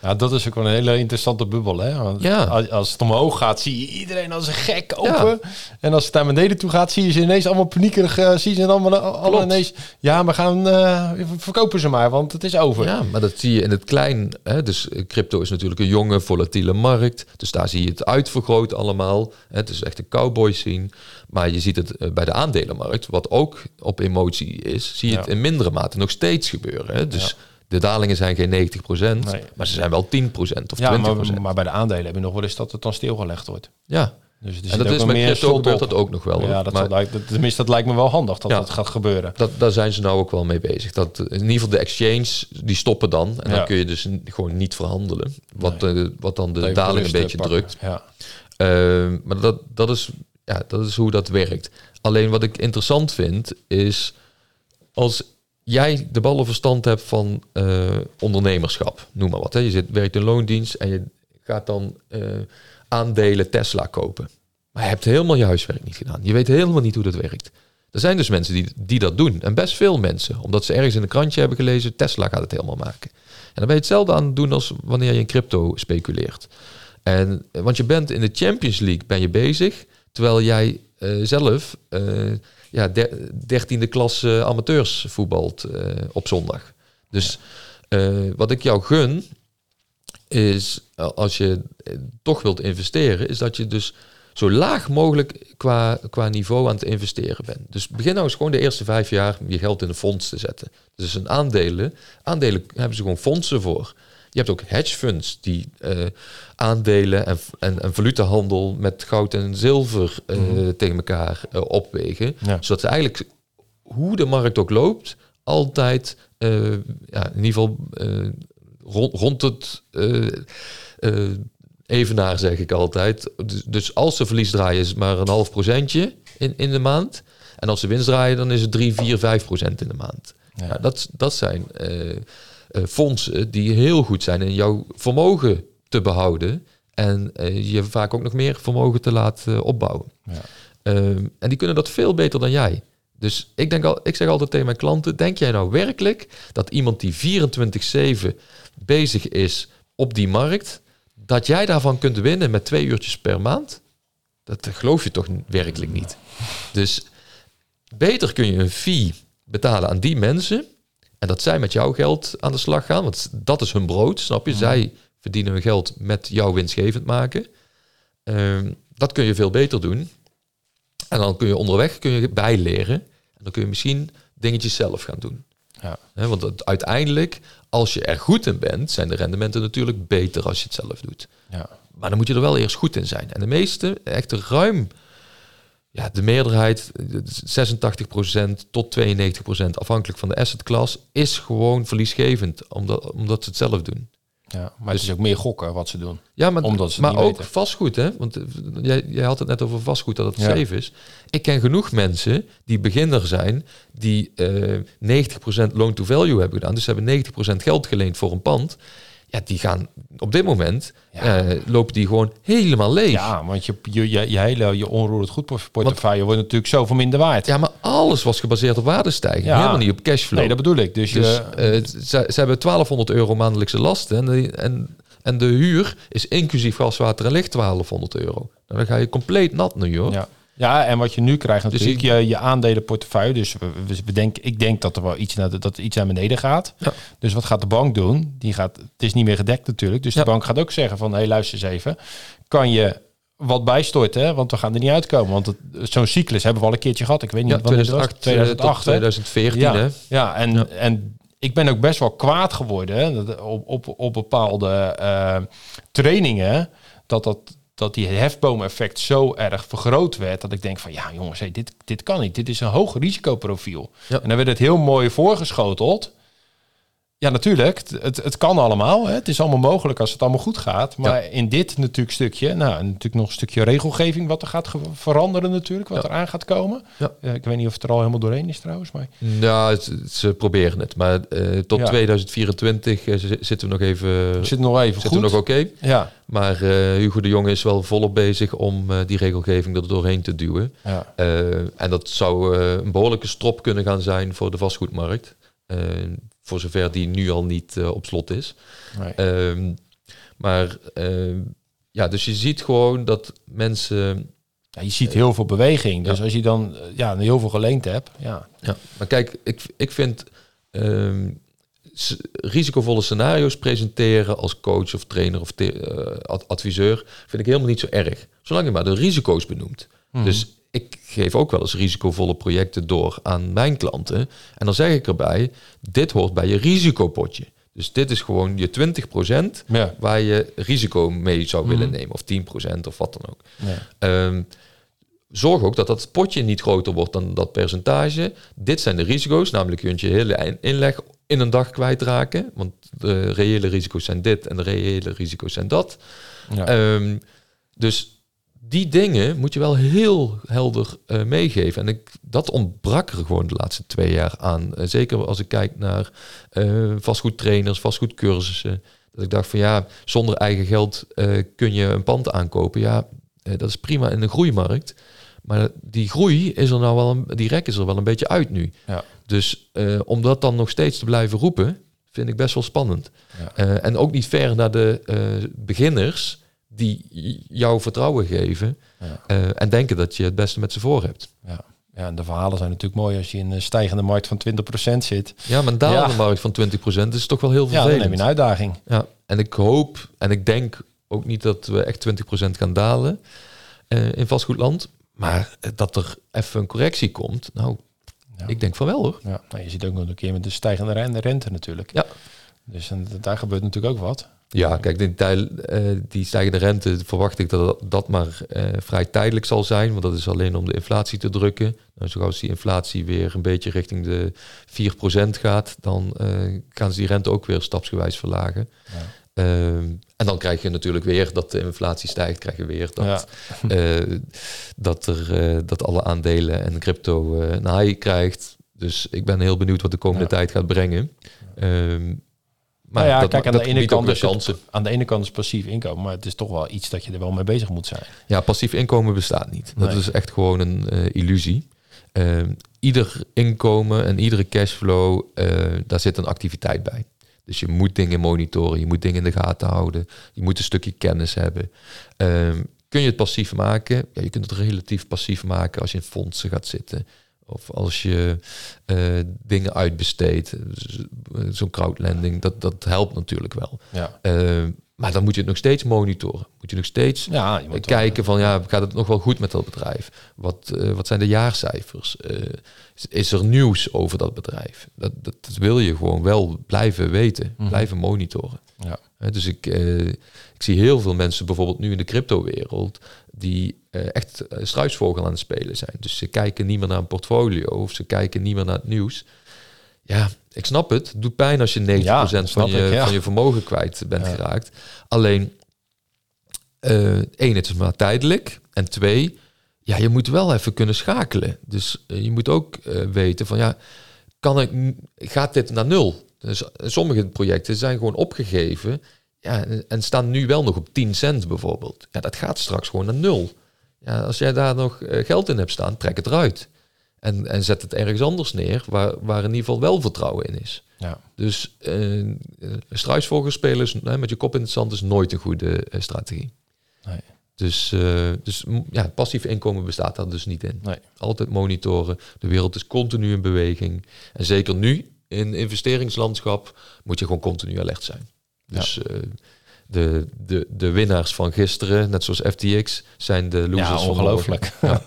Ja, dat is ook wel een hele interessante bubbel. Hè? Want Ja. als, het omhoog gaat, zie je iedereen als een gek open. En als het naar beneden toe gaat, zie je ze ineens allemaal paniekerig. eh, zie je ze allemaal, allemaal Klopt. ineens... Ja, we gaan... eh, verkopen ze maar, want het is over. Ja, maar dat zie je in het klein. Hè? Dus eh, crypto is natuurlijk een jonge, volatiele markt. Dus daar zie je het uitvergroot allemaal. Hè? Het is echt een cowboy scene. Maar je ziet het eh, bij de aandelenmarkt, wat ook op emotie is, zie je Ja. het in mindere mate nog steeds gebeuren. Hè? Dus Ja. de dalingen zijn geen 90%, Nee. maar ze zijn wel 10% of 20%. Ja, maar, maar bij de aandelen heb je nog wel eens dat het dan stilgelegd wordt. ja, Dus er en dat is met crypto gebeurt dat ook nog wel. Ja, dat, maar, lijkt, tenminste, dat lijkt me wel handig dat Ja. dat gaat gebeuren. Dat, daar zijn ze nou ook wel mee bezig. Dat, in ieder geval de exchange, die stoppen dan. En Ja. dan kun je dus gewoon niet verhandelen. Wat, eh, wat dan de Even daling een eh, beetje pakken. drukt. Ja. Ehm, maar dat, dat, is, ja, dat is hoe dat werkt. Alleen wat ik interessant vind, is als jij de ballenverstand hebt van eh, ondernemerschap, noem maar wat. Hè. Je zit, werkt in loondienst en je gaat dan eh, aandelen Tesla kopen. Maar je hebt helemaal je huiswerk niet gedaan. Je weet helemaal niet hoe dat werkt. Er zijn dus mensen die, die dat doen. En best veel mensen. Omdat ze ergens in een krantje hebben gelezen, Tesla gaat het helemaal maken. En dan ben je hetzelfde aan het doen als wanneer je in crypto speculeert. En, want je bent in de Champions League ben je bezig, terwijl jij eh, zelf eh, ja, der- dertiende klas eh, amateurs voetbalt eh, op zondag. Dus wat ik jou gun, is als je toch wilt investeren, is dat je dus zo laag mogelijk qua, qua niveau aan het investeren bent. Dus begin nou eens gewoon de eerste vijf jaar je geld in een fonds te zetten. Dus een aandelen, aandelen hebben ze gewoon fondsen voor. Je hebt ook hedge funds die eh, aandelen en, en, en valutahandel met goud en zilver eh, tegen elkaar eh, opwegen. Ja. Zodat ze eigenlijk, hoe de markt ook loopt, altijd ja, in ieder geval rond, rond het evenaar, zeg ik altijd. Dus, dus als ze verlies draaien, is het maar een half procentje in, in de maand. En als ze winst draaien, dan is het 3, 4, 5 procent in de maand. Ja. Dat, dat zijn eh, fondsen die heel goed zijn in jouw vermogen te behouden. En eh, je vaak ook nog meer vermogen te laten eh, opbouwen. Ja. Ehm, en die kunnen dat veel beter dan jij. Dus ik, denk al, ik zeg altijd tegen mijn klanten: denk jij nou werkelijk dat iemand die 24-7 bezig is op die markt, dat jij daarvan kunt winnen met twee uurtjes per maand? Dat geloof je toch werkelijk niet. Dus beter kun je een fee betalen aan die mensen. En dat zij met jouw geld aan de slag gaan. Want dat is hun brood, snap je? Zij verdienen hun geld met jouw winstgevend maken. Ehm, dat kun je veel beter doen. En dan kun je onderweg kun je bijleren. En dan kun je misschien dingetjes zelf gaan doen. Ja. Want het, uiteindelijk, als je er goed in bent, zijn de rendementen natuurlijk beter als je het zelf doet. Ja. Maar dan moet je er wel eerst goed in zijn. En de meeste, echt ruim, ja, de meerderheid, 86% tot 92% afhankelijk van de asset class, is gewoon verliesgevend, omdat, omdat ze het zelf doen. Ja, maar het is ook meer gokken wat ze doen. Ja, maar, Omdat ze maar ook weten. vastgoed, hè? Want eh, jij, jij had het net over vastgoed, dat het Ja. safe is. Ik ken genoeg mensen die beginner zijn, die eh 90% loan-to-value hebben gedaan. Dus ze hebben 90% geld geleend voor een pand. Ja, die gaan op dit moment, Ja. eh, lopen die gewoon helemaal leeg. Ja, want je, je, je, je hele je onroerend goed portefeuille wordt natuurlijk zoveel minder waard. Ja, maar alles was gebaseerd op waardestijging. Ja. Helemaal niet op cashflow. nee, dat bedoel ik. Dus, dus je, eh, ze, ze hebben 1200 euro maandelijkse lasten. En de, en, en de huur is inclusief gas, water en licht 1200 euro. Dan ga je compleet nat nu, hoor. ja. Ja, en wat je nu krijgt Dus natuurlijk, je, je aandelenportefeuille. Dus we, we, ik denk dat er wel iets naar, de- dat iets naar beneden gaat. Ja. Dus wat gaat de bank doen? Die gaat, het is niet meer gedekt natuurlijk. Dus Ja. de bank gaat ook zeggen van, hé, hey, luister eens even. Kan je wat bijstorten? Want we gaan er niet uitkomen. Want zo'n cyclus hebben we al een keertje gehad. Ik weet niet Ja, wanneer het was. 2008, 2008 2008, hè? 2014, ja, hè? Ja, en, Ja. en ik ben ook best wel kwaad geworden hè, op, op, op bepaalde eh, trainingen. Dat, dat, dat die hefboom-effect zo erg vergroot werd. Dat ik denk van ja jongens, hey, dit, dit kan niet. Dit is een hoog risicoprofiel. Ja. En dan werd het heel mooi voorgeschoteld. Ja, natuurlijk. Het, het, kan allemaal. Hè. Het is allemaal mogelijk als het allemaal goed gaat. Maar in dit natuurlijk stukje, nou, natuurlijk nog een stukje regelgeving wat er gaat veranderen natuurlijk, wat Ja. eraan gaat komen. Ja. Eh, ik weet niet of het er al helemaal doorheen is trouwens, maar het- ze proberen het. Maar eh, tot Ja. 2024 eh, zitten we nog even, zitten nog even zitten goed. we nog oké. Ja, Maar Hugo de Jonge is wel volop bezig om die regelgeving er doorheen te duwen. ja. En dat zou een behoorlijke strop kunnen gaan zijn voor de vastgoedmarkt. Voor zover die nu al niet eh, op slot is. Nee. Ehm, maar ehm, ja, dus je ziet gewoon dat mensen. Ja, je ziet heel veel beweging. Dus Ja. als je dan eh, ja, heel veel geleend hebt, ja. Ja, maar kijk, ik, ik vind ehm, risicovolle scenario's presenteren als coach of trainer of ad- adviseur vind ik helemaal niet zo erg. Zolang je maar de risico's benoemt. Mhm. Dus ik geef ook wel eens risicovolle projecten door aan mijn klanten. En dan zeg ik erbij, dit hoort bij je risicopotje. Dus dit is gewoon je 20% Ja. waar je risico mee zou willen Mhm. nemen. Of 10% of wat dan ook. Ja. Ehm, zorg ook dat dat potje niet groter wordt dan dat percentage. Dit zijn de risico's, namelijk je kunt je hele inleg in een dag kwijtraken. Want de reële risico's zijn dit en de reële risico's zijn dat. Ja. Ehm, dus die dingen moet je wel heel helder eh, meegeven. En ik, dat ontbrak er gewoon de laatste twee jaar aan. Eh, zeker als ik kijk naar eh vastgoedtrainers, vastgoedcursussen. Dat ik dacht van ja, zonder eigen geld kun je een pand aankopen. Ja, dat is prima in een groeimarkt. Maar die groei is er nou wel, een, die rek is er wel een beetje uit nu. Ja. Dus om dat dan nog steeds te blijven roepen, vind ik best wel spannend. Ja. En ook niet ver naar de beginners die jou vertrouwen geven Ja. eh, en denken dat je het beste met ze voor hebt. Ja. ja, en de verhalen zijn natuurlijk mooi als je in een stijgende markt van 20% zit. Ja, maar een dalende Ja. markt van 20% is toch wel heel Ja, dan je een uitdaging. Ja, en ik hoop en ik denk ook niet dat we echt 20% gaan dalen. eh, in vastgoedland. Maar dat er even een correctie komt, nou, Ja. ik denk van wel hoor. Ja, nou, je ziet ook nog een keer met de stijgende rente, rente natuurlijk. Ja. Dus en, daar gebeurt natuurlijk ook wat. Ja, kijk, die, eh, die stijgende rente verwacht ik dat dat maar eh, vrij tijdelijk zal zijn. Want dat is alleen om de inflatie te drukken. Nou, zo als die inflatie weer een beetje richting de 4% gaat, dan eh, gaan ze die rente ook weer stapsgewijs verlagen. Ja. Ehm, en dan krijg je natuurlijk weer dat de inflatie stijgt, krijg je weer dat, Ja. <laughs> dat, er, dat alle aandelen en crypto eh, een high krijgt. Dus ik ben heel benieuwd wat de komende Ja. tijd gaat brengen. Ehm, maar Nou ja, dat, kijk, aan dat de ene kant is het-. Aan de ene kant is passief inkomen, maar het is toch wel iets dat je er wel mee bezig moet zijn. Ja, passief inkomen bestaat niet. Dat Nee. is echt gewoon een eh, illusie. Ehm, ieder inkomen en iedere cashflow, eh, daar zit een activiteit bij. Dus je moet dingen monitoren, je moet dingen in de gaten houden, je moet een stukje kennis hebben. Ehm, kun je het passief maken? Ja, je kunt het relatief passief maken als je in fondsen gaat zitten. Of als je eh, dingen uitbesteedt. Dus, eh, Zo'n crowdlending, dat, dat helpt natuurlijk wel. Ja, Ehm, maar dan moet je het nog steeds monitoren. Moet je nog steeds ja je kijken van ja, gaat het nog wel goed met dat bedrijf? Wat, eh, wat zijn de jaarcijfers? Eh, is, er nieuws over dat bedrijf? Dat, dat, dat wil je gewoon wel blijven weten, Mhm. blijven monitoren. Ja. Dus ik, eh, ik zie heel veel mensen bijvoorbeeld nu in de cryptowereld die eh, echt eh, struisvogel aan het spelen zijn. Dus ze kijken niet meer naar een portfolio of ze kijken niet meer naar het nieuws. Ja, ik snap het. Het doet pijn als je 90% Ja, dat van, je, ik, ja. van je vermogen kwijt bent Ja. geraakt. Alleen, eh één, het is maar tijdelijk. En twee, ja, je moet wel even kunnen schakelen. Dus eh, je moet ook eh, weten van ja, kan ik, gaat dit naar nul? Dus eh, sommige projecten zijn gewoon opgegeven ja, en- en staan nu wel nog op 10 cent bijvoorbeeld. Ja, dat gaat straks gewoon naar nul. Ja, als jij daar nog eh, geld in hebt staan, trek het eruit. En, en zet het ergens anders neer waar, waar in ieder geval wel vertrouwen in is. Ja. Dus eh eh, struisvogelspelers hè, met je kop in het zand is nooit een goede strategie. Nee. Dus, eh, dus m- ja, passief inkomen bestaat daar dus niet in. Nee. Altijd monitoren. De wereld is continu in beweging. En zeker nu in investeringslandschap moet je gewoon continu alert zijn. Dus de, de, de winnaars van gisteren, net zoals FTX, zijn de losers Ja, ongelooflijk. Ja.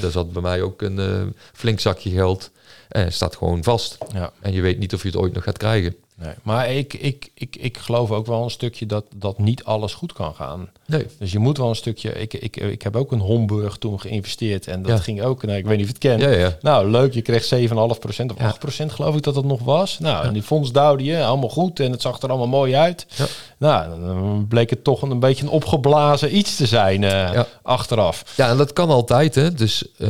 Daar zat bij mij ook een eh, flink zakje geld. En staat gewoon vast. Ja. En je weet niet of je het ooit nog gaat krijgen. Nee. Maar ik, ik, ik, ik geloof ook wel een stukje dat, dat niet alles goed kan gaan. Nee. Dus je moet wel een stukje... Ik, ik, ik heb ook een Homburg toen geïnvesteerd. En dat Ja. ging ook... Nou, ik weet niet of je het kent. Ja, ja. Nou, leuk. Je kreeg 7,5% of Ja. 8% geloof ik dat het nog was. Nou, en die fonds duwde je. Allemaal goed. En het zag er allemaal mooi uit. Ja. Nou, dan bleek het toch een, een beetje een opgeblazen iets te zijn eh, achteraf. Ja, en dat kan altijd. Hè. Dus eh,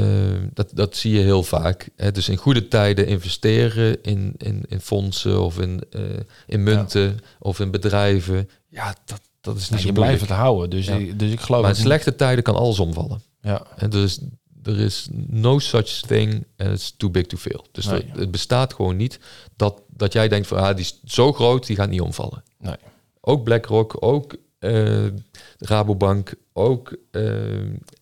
dat, dat zie je heel vaak. Hè. Dus in goede tijden investeren in, in, in fondsen of in, eh, in munten of in bedrijven. Ja, dat, dat is niet zo je moeilijk. blijft het houden. Dus, Ja. ik, dus ik geloof... Maar in slechte tijden kan alles omvallen. Ja, En dus er is no such thing as too big to fail. Dus Nee. er- het bestaat gewoon niet dat, dat jij denkt van ah, die is zo groot, die gaat niet omvallen. nee. Ook BlackRock, ook eh, Rabobank, ook eh,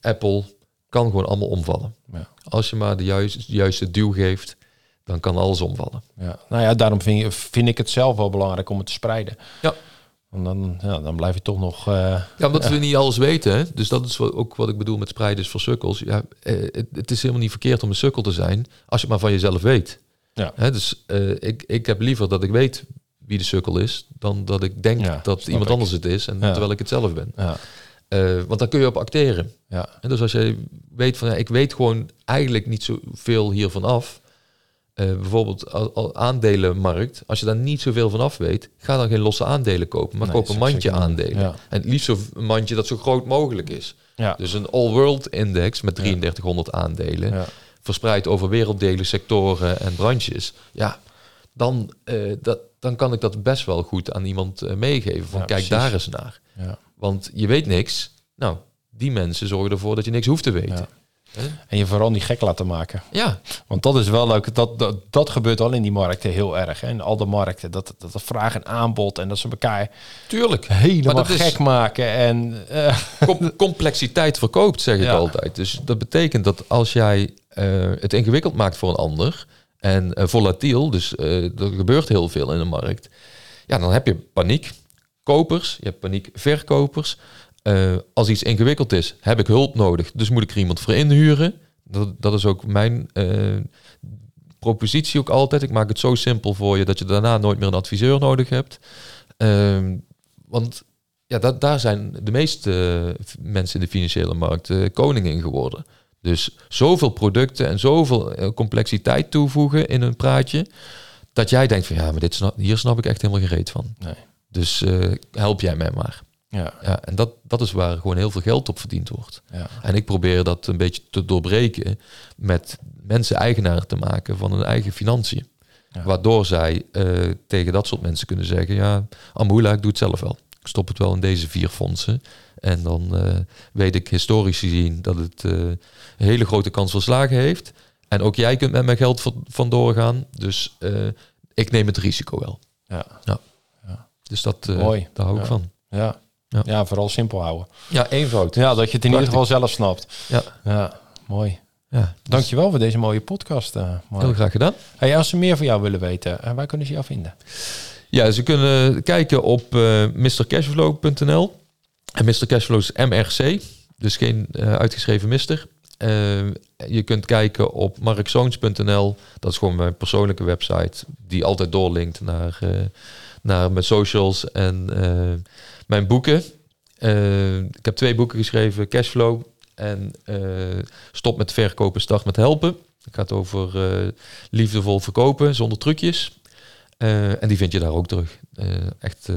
Apple kan gewoon allemaal omvallen. Ja. Als je maar de juiste, juiste duw geeft, dan kan alles omvallen. Ja. Nou ja, daarom vind, je- vind ik het zelf wel belangrijk om het te spreiden. Ja. Want dan, ja, dan blijf je toch nog... eh, Ja, omdat we niet alles weten. Hè? Dus dat is wat, ook wat ik bedoel met spreiden is voor sukkels. Ja, eh, het, het is helemaal niet verkeerd om een sukkel te zijn, als je het maar van jezelf weet. Ja. Hè? Dus eh, ik, ik heb liever dat ik weet wie de sukkel is, dan dat ik denk Ja, dat iemand ik. anders het is, en Ja. terwijl ik het zelf ben. ja, want daar kun je op acteren. ja, En dus als je weet van, ik weet gewoon eigenlijk niet zoveel hiervan af. Eh, bijvoorbeeld al, aandelenmarkt. Als je daar niet zoveel van af weet, ga dan geen losse aandelen kopen, maar Nee, koop een mandje aandelen. Ja. En het liefst een mandje dat zo groot mogelijk is. ja, Dus een all-world index met 3300 aandelen, verspreid over werelddelen, sectoren en branches. Ja, dan, eh, dat, dan kan ik dat best wel goed aan iemand eh, meegeven. Van Ja, kijk precies. daar eens naar. ja. Want je weet niks. Nou, die mensen zorgen ervoor dat je niks hoeft te weten. Ja. En je vooral niet gek laten maken. Ja, Want dat is wel leuk. Dat, dat, dat gebeurt al in die markten heel erg. Hè. In al de markten. Dat, dat vraag en aanbod. En dat ze elkaar tuurlijk. helemaal gek maken. En eh, Com- <laughs> complexiteit verkoopt, zeg ik Ja. altijd. Dus dat betekent dat als jij eh, het ingewikkeld maakt voor een ander en eh, volatiel, dus er gebeurt heel veel in de markt, ja, dan heb je paniek. Kopers, je hebt paniek verkopers. Eh, als iets ingewikkeld is, heb ik hulp nodig. Dus moet ik er iemand voor inhuren. Dat, dat is ook mijn eh, propositie ook altijd. Ik maak het zo simpel voor je dat je daarna nooit meer een adviseur nodig hebt. Ehm, want ja, dat, daar zijn de meeste eh, mensen in de financiële markt uh, koning in geworden. Dus zoveel producten en zoveel complexiteit toevoegen in een praatje. Dat jij denkt van ja, maar dit snap, hier snap ik echt helemaal gereed van. Nee. Dus help jij mij maar. Ja. ja, en dat, dat is waar gewoon heel veel geld op verdiend wordt. Ja. En ik probeer dat een beetje te doorbreken met mensen eigenaar te maken van hun eigen financiën. Ja. Waardoor zij uh, tegen dat soort mensen kunnen zeggen, ja, Amula, ik doe het zelf wel. Ik stop het wel in deze vier fondsen. En dan uh, weet ik historisch gezien dat het uh, een hele grote kans van slagen heeft. En ook jij kunt met mijn geld vandoor gaan. Dus ik neem het risico wel. Ja. ja. Dus dat, Mooi. daar hou ik van. Ja. Ja. Ja. vooral simpel houden. Ja, eenvoud. Ja, dat je het in ieder geval zelf snapt. Ja, Ja, mooi. ja. Dankjewel voor deze mooie podcast. eh. Heel graag gedaan. Hey, als ze meer van jou willen weten, eh, waar kunnen ze jou vinden? Ja, ze kunnen kijken op eh mrcashflow.nl. En Mr. Cashflow is MRC, dus geen uitgeschreven mister. Je kunt kijken op markzoons.nl. Dat is gewoon mijn persoonlijke website, die altijd doorlinkt naar, naar mijn socials en mijn boeken. Eh, ik heb twee boeken geschreven, Cashflow en eh, Stop met verkopen, start met helpen. Het gaat over eh, liefdevol verkopen zonder trucjes. En die vind je daar ook terug. Echt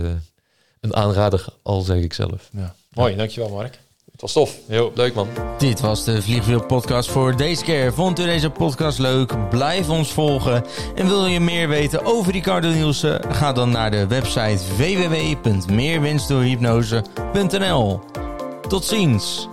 een aanrader, al zeg ik zelf. Ja. Mooi, dankjewel Mark. Was tof. Jo. Leuk man. Dit was de Vliegwiel podcast voor deze keer. Vond u deze podcast leuk? Blijf ons volgen. En wil je meer weten over Ricardo Nielsen? Ga dan naar de website www.meerwinstdoorhypnose.nl Tot ziens!